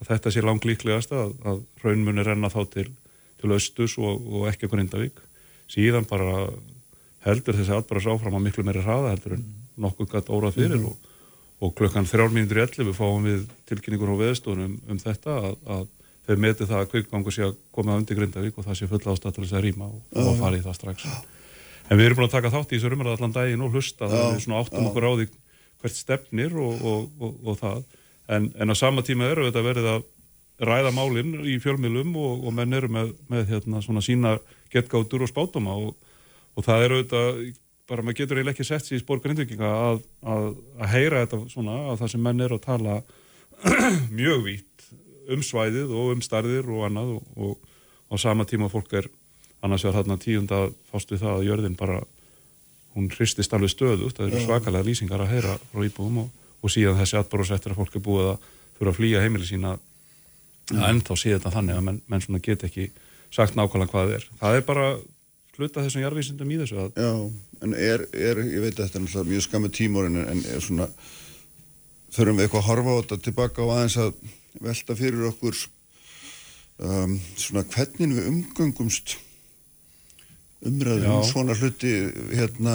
að þetta sé langt líklegast að, að hraun muni renna þá til, til austus og ekki Grindavík. Síðan bara heldur þessi atbæðars áfram að miklu meiri hraða heldur en nokkuð gætt órað fyrir mm -hmm. og, og klukkan þrjálfmínundur í elli við fáum við tilkynningur á veðstónum um þetta að, að þau meti það að kvikgangu sé að koma undir Grindavík og það sé fulla ástættilis að rýma og, og að fara í það strax en við erum búin að taka þátt í þessu rumræða allan daginn og hlusta. Það er svona áttum okkur á því hvert stefnir og, og það. En, en á sama tíma eru þetta verið að ræða málinn í fjölmilum og menn eru með, með hérna, sína getgátur og spátuma og og það er auðvitað, bara maður getur eiginlega ekki sett sér í spór grindvikinga að, að, að heyra þetta svona, að það sem menn er að tala mjög vít um svæðið og um starðir og annað. Og, og á sama tíma fólk er annars vegar þarna tíunda fást við það að jörðin bara, hún hristist alveg stöðut, það eru svakalega lýsingar að heyra frá íbúðum og, og síðan þessi atbúrúsettur að fólk er búið að þurfa að flýja heimili sína mm. en þá sé þetta þannig að menn, menn svona get ekki sagt nákvæmlega hvað það er. Það er bara hluta þessum jarðvísindum í þessu að... Já, en er, er, ég veit að þetta er náttúrulega mjög skamma tímórin en er svona þurfum við eitthvað að horfa á þetta tilbaka og aðeins að velta fyrir okkur um, svona hvernig við umgöngumst umræðum um svona hluti hérna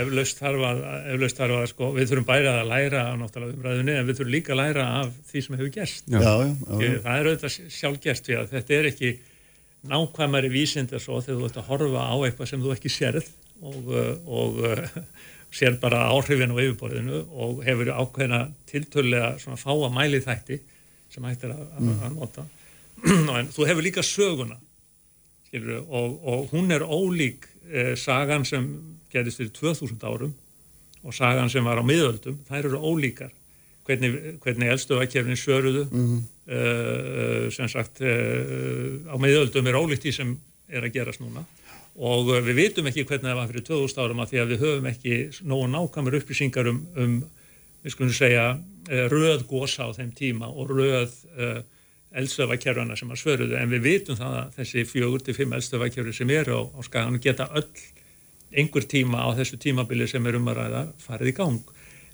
Eflaust þarf að, eflaust þarf að sko, við þurfum bærað að læra á náttúrulega umræðunni en við þurfum líka að læra af því sem hefur gerst. Já, já, já, það er auðvitað sjálf gerst því að þetta er ekki nákvæmari vísind er svo þegar þú ert að horfa á eitthvað sem þú ekki sérð og, og sér bara áhrifin á yfirborðinu og hefur ákveðina tiltölulega svona fáa mæli þætti sem hægt er að, mm. að nota. En þú hefur líka söguna skilur, og, og hún er ólík eh, sagan sem gerist fyrir 2000 árum og sagan sem var á miðöldum, þær eru ólíkar hvernig, hvernig eldstöðakefnin svöruðu mm -hmm. uh, sem sagt uh, á meðöldum er ólíkt því sem er að gerast núna og uh, við vitum ekki hvernig það var fyrir 2000 árum að því að við höfum ekki nógu nákvæmur upplýsingar um, um við skulum segja röð gósa á þeim tíma og röð eldstöðakefrana sem að svöruðu en við vitum það að þessi fjögur til fimm eldstöðakefri sem eru á, á skagan geta öll einhver tíma á þessu tímabili sem er um að ræða farið í gang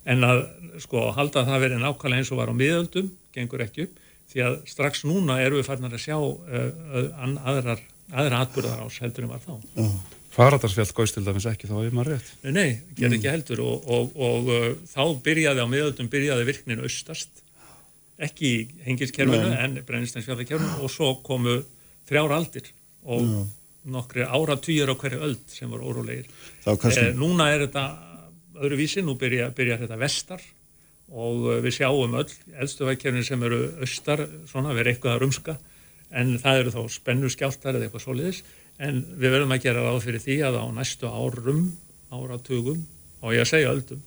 en að sko halda að það verið nákvæmlega eins og var á miðöldum, gengur ekki upp því að strax núna eru við farnar að sjá uh, aðrar aðra atbyrðar ás heldur en var þá uh. Faradarsfjall góðst til dæmis ekki þá er maður rétt Nei, nei gerði mm. ekki heldur og, og, og uh, þá byrjaði á miðöldum byrjaði virknin austast ekki hengilskerfinu en brennistansfjallakerfinu og svo komu þrjár aldir og Já. nokkri ára týjar á hverju öld sem var órólegir kannski... eh, Núna er þetta öðruvísi, nú byrja, byrja þetta vestar og uh, við sjáum öll eldstöðvækjörnir sem eru austar, svona verið eitthvað að rumska en það eru þá spennu skjáltar eða eitthvað soliðis en við verðum að gera ráð fyrir því að á næstu árum, áratugum og ég að segja öldum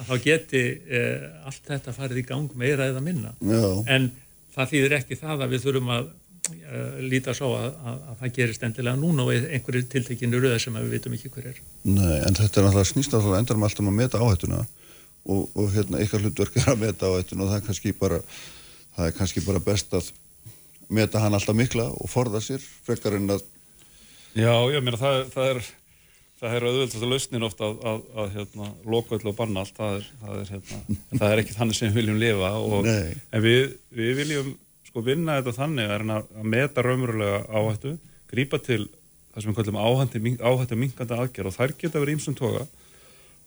að þá geti eh, allt þetta farið í gang meira eða minna Já. en það þýðir ekki það að við þurfum að uh, líta svo að, að, að það gerist endilega núna og einhverju tiltekinu röða sem við vitum ekki hver er Nei, en þetta er náttúrulega snýst að það endur um alltaf að meta áhættuna og, og hérna, ykkar hlutverk er að meta áhættuna og það er kannski bara það er kannski bara best að meta hann alltaf mikla og forða sér frekar en að Já, ég meina það, það er það er auðvitað lausnin ofta að, að, að hérna, loka öll og banna allt. Það er, það er, hérna, það er ekki þannig sem við viljum lifa og, en við, við viljum sko vinna þetta þannig að, að meta raunverulega áhættu, grípa til það sem við kallum áhættu minkandi aðgerð og þær geta verið ímsum toga.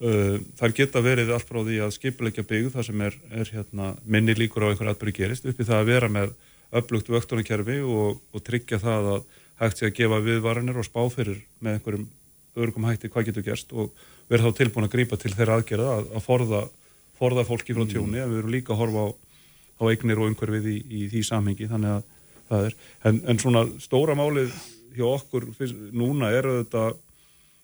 Uh, þær geta verið allt frá því að skipulegja byggð það sem er, er hérna, minni líkur á einhverja atbyrgi gerist uppi það að vera með upplugt vöktunarkerfi og, og tryggja það að hægt sé að gefa viðvaranir og spáferir með einhverjum örgum hætti hvað getur gerst og verða þá tilbúin að grípa til þeirra aðgerða að, að forða, forða fólki frá tjóni mm. en við erum líka að horfa á á eignir og umhverfið í, í því samhengi þannig að það er, en, en svona stóra málið hjá okkur núna er þetta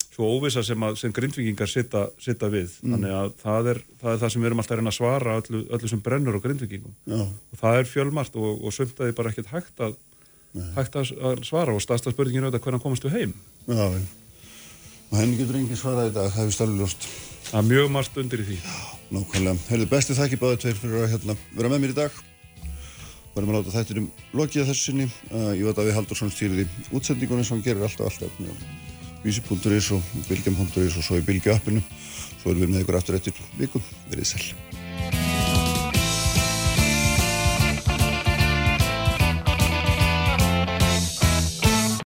svo óvisa sem, að, sem grindvikingar sitta, sitta við, Mm. þannig að það er, það er það sem við erum alltaf að reyna að svara öllu, öllu sem brennur á grindvikingum Já. og það er fjölmart og, og sumt að þið bara ekkert hægt að, hægt að svara og staðsta spurningin er auðvitað hvernig komast þú heim Já. Og henni getur engin svarað í dag, það hefur stærlega ljóst. Það er mjög margt undir í því. Nákvæmlega. Herðu, besti þakki báði tveir fyrir að hérna, vera með mér í dag. Varum að láta þættir um lokið að þessu sinni. Uh, ég veit að við Haldursson stýrði útsendingunni sem hann gerir alltaf alltaf. Vísi.is og Bilgjum.is og svo í Bilgju appinu. Svo erum við með ykkur aftur eftir vikum. Verið sæl.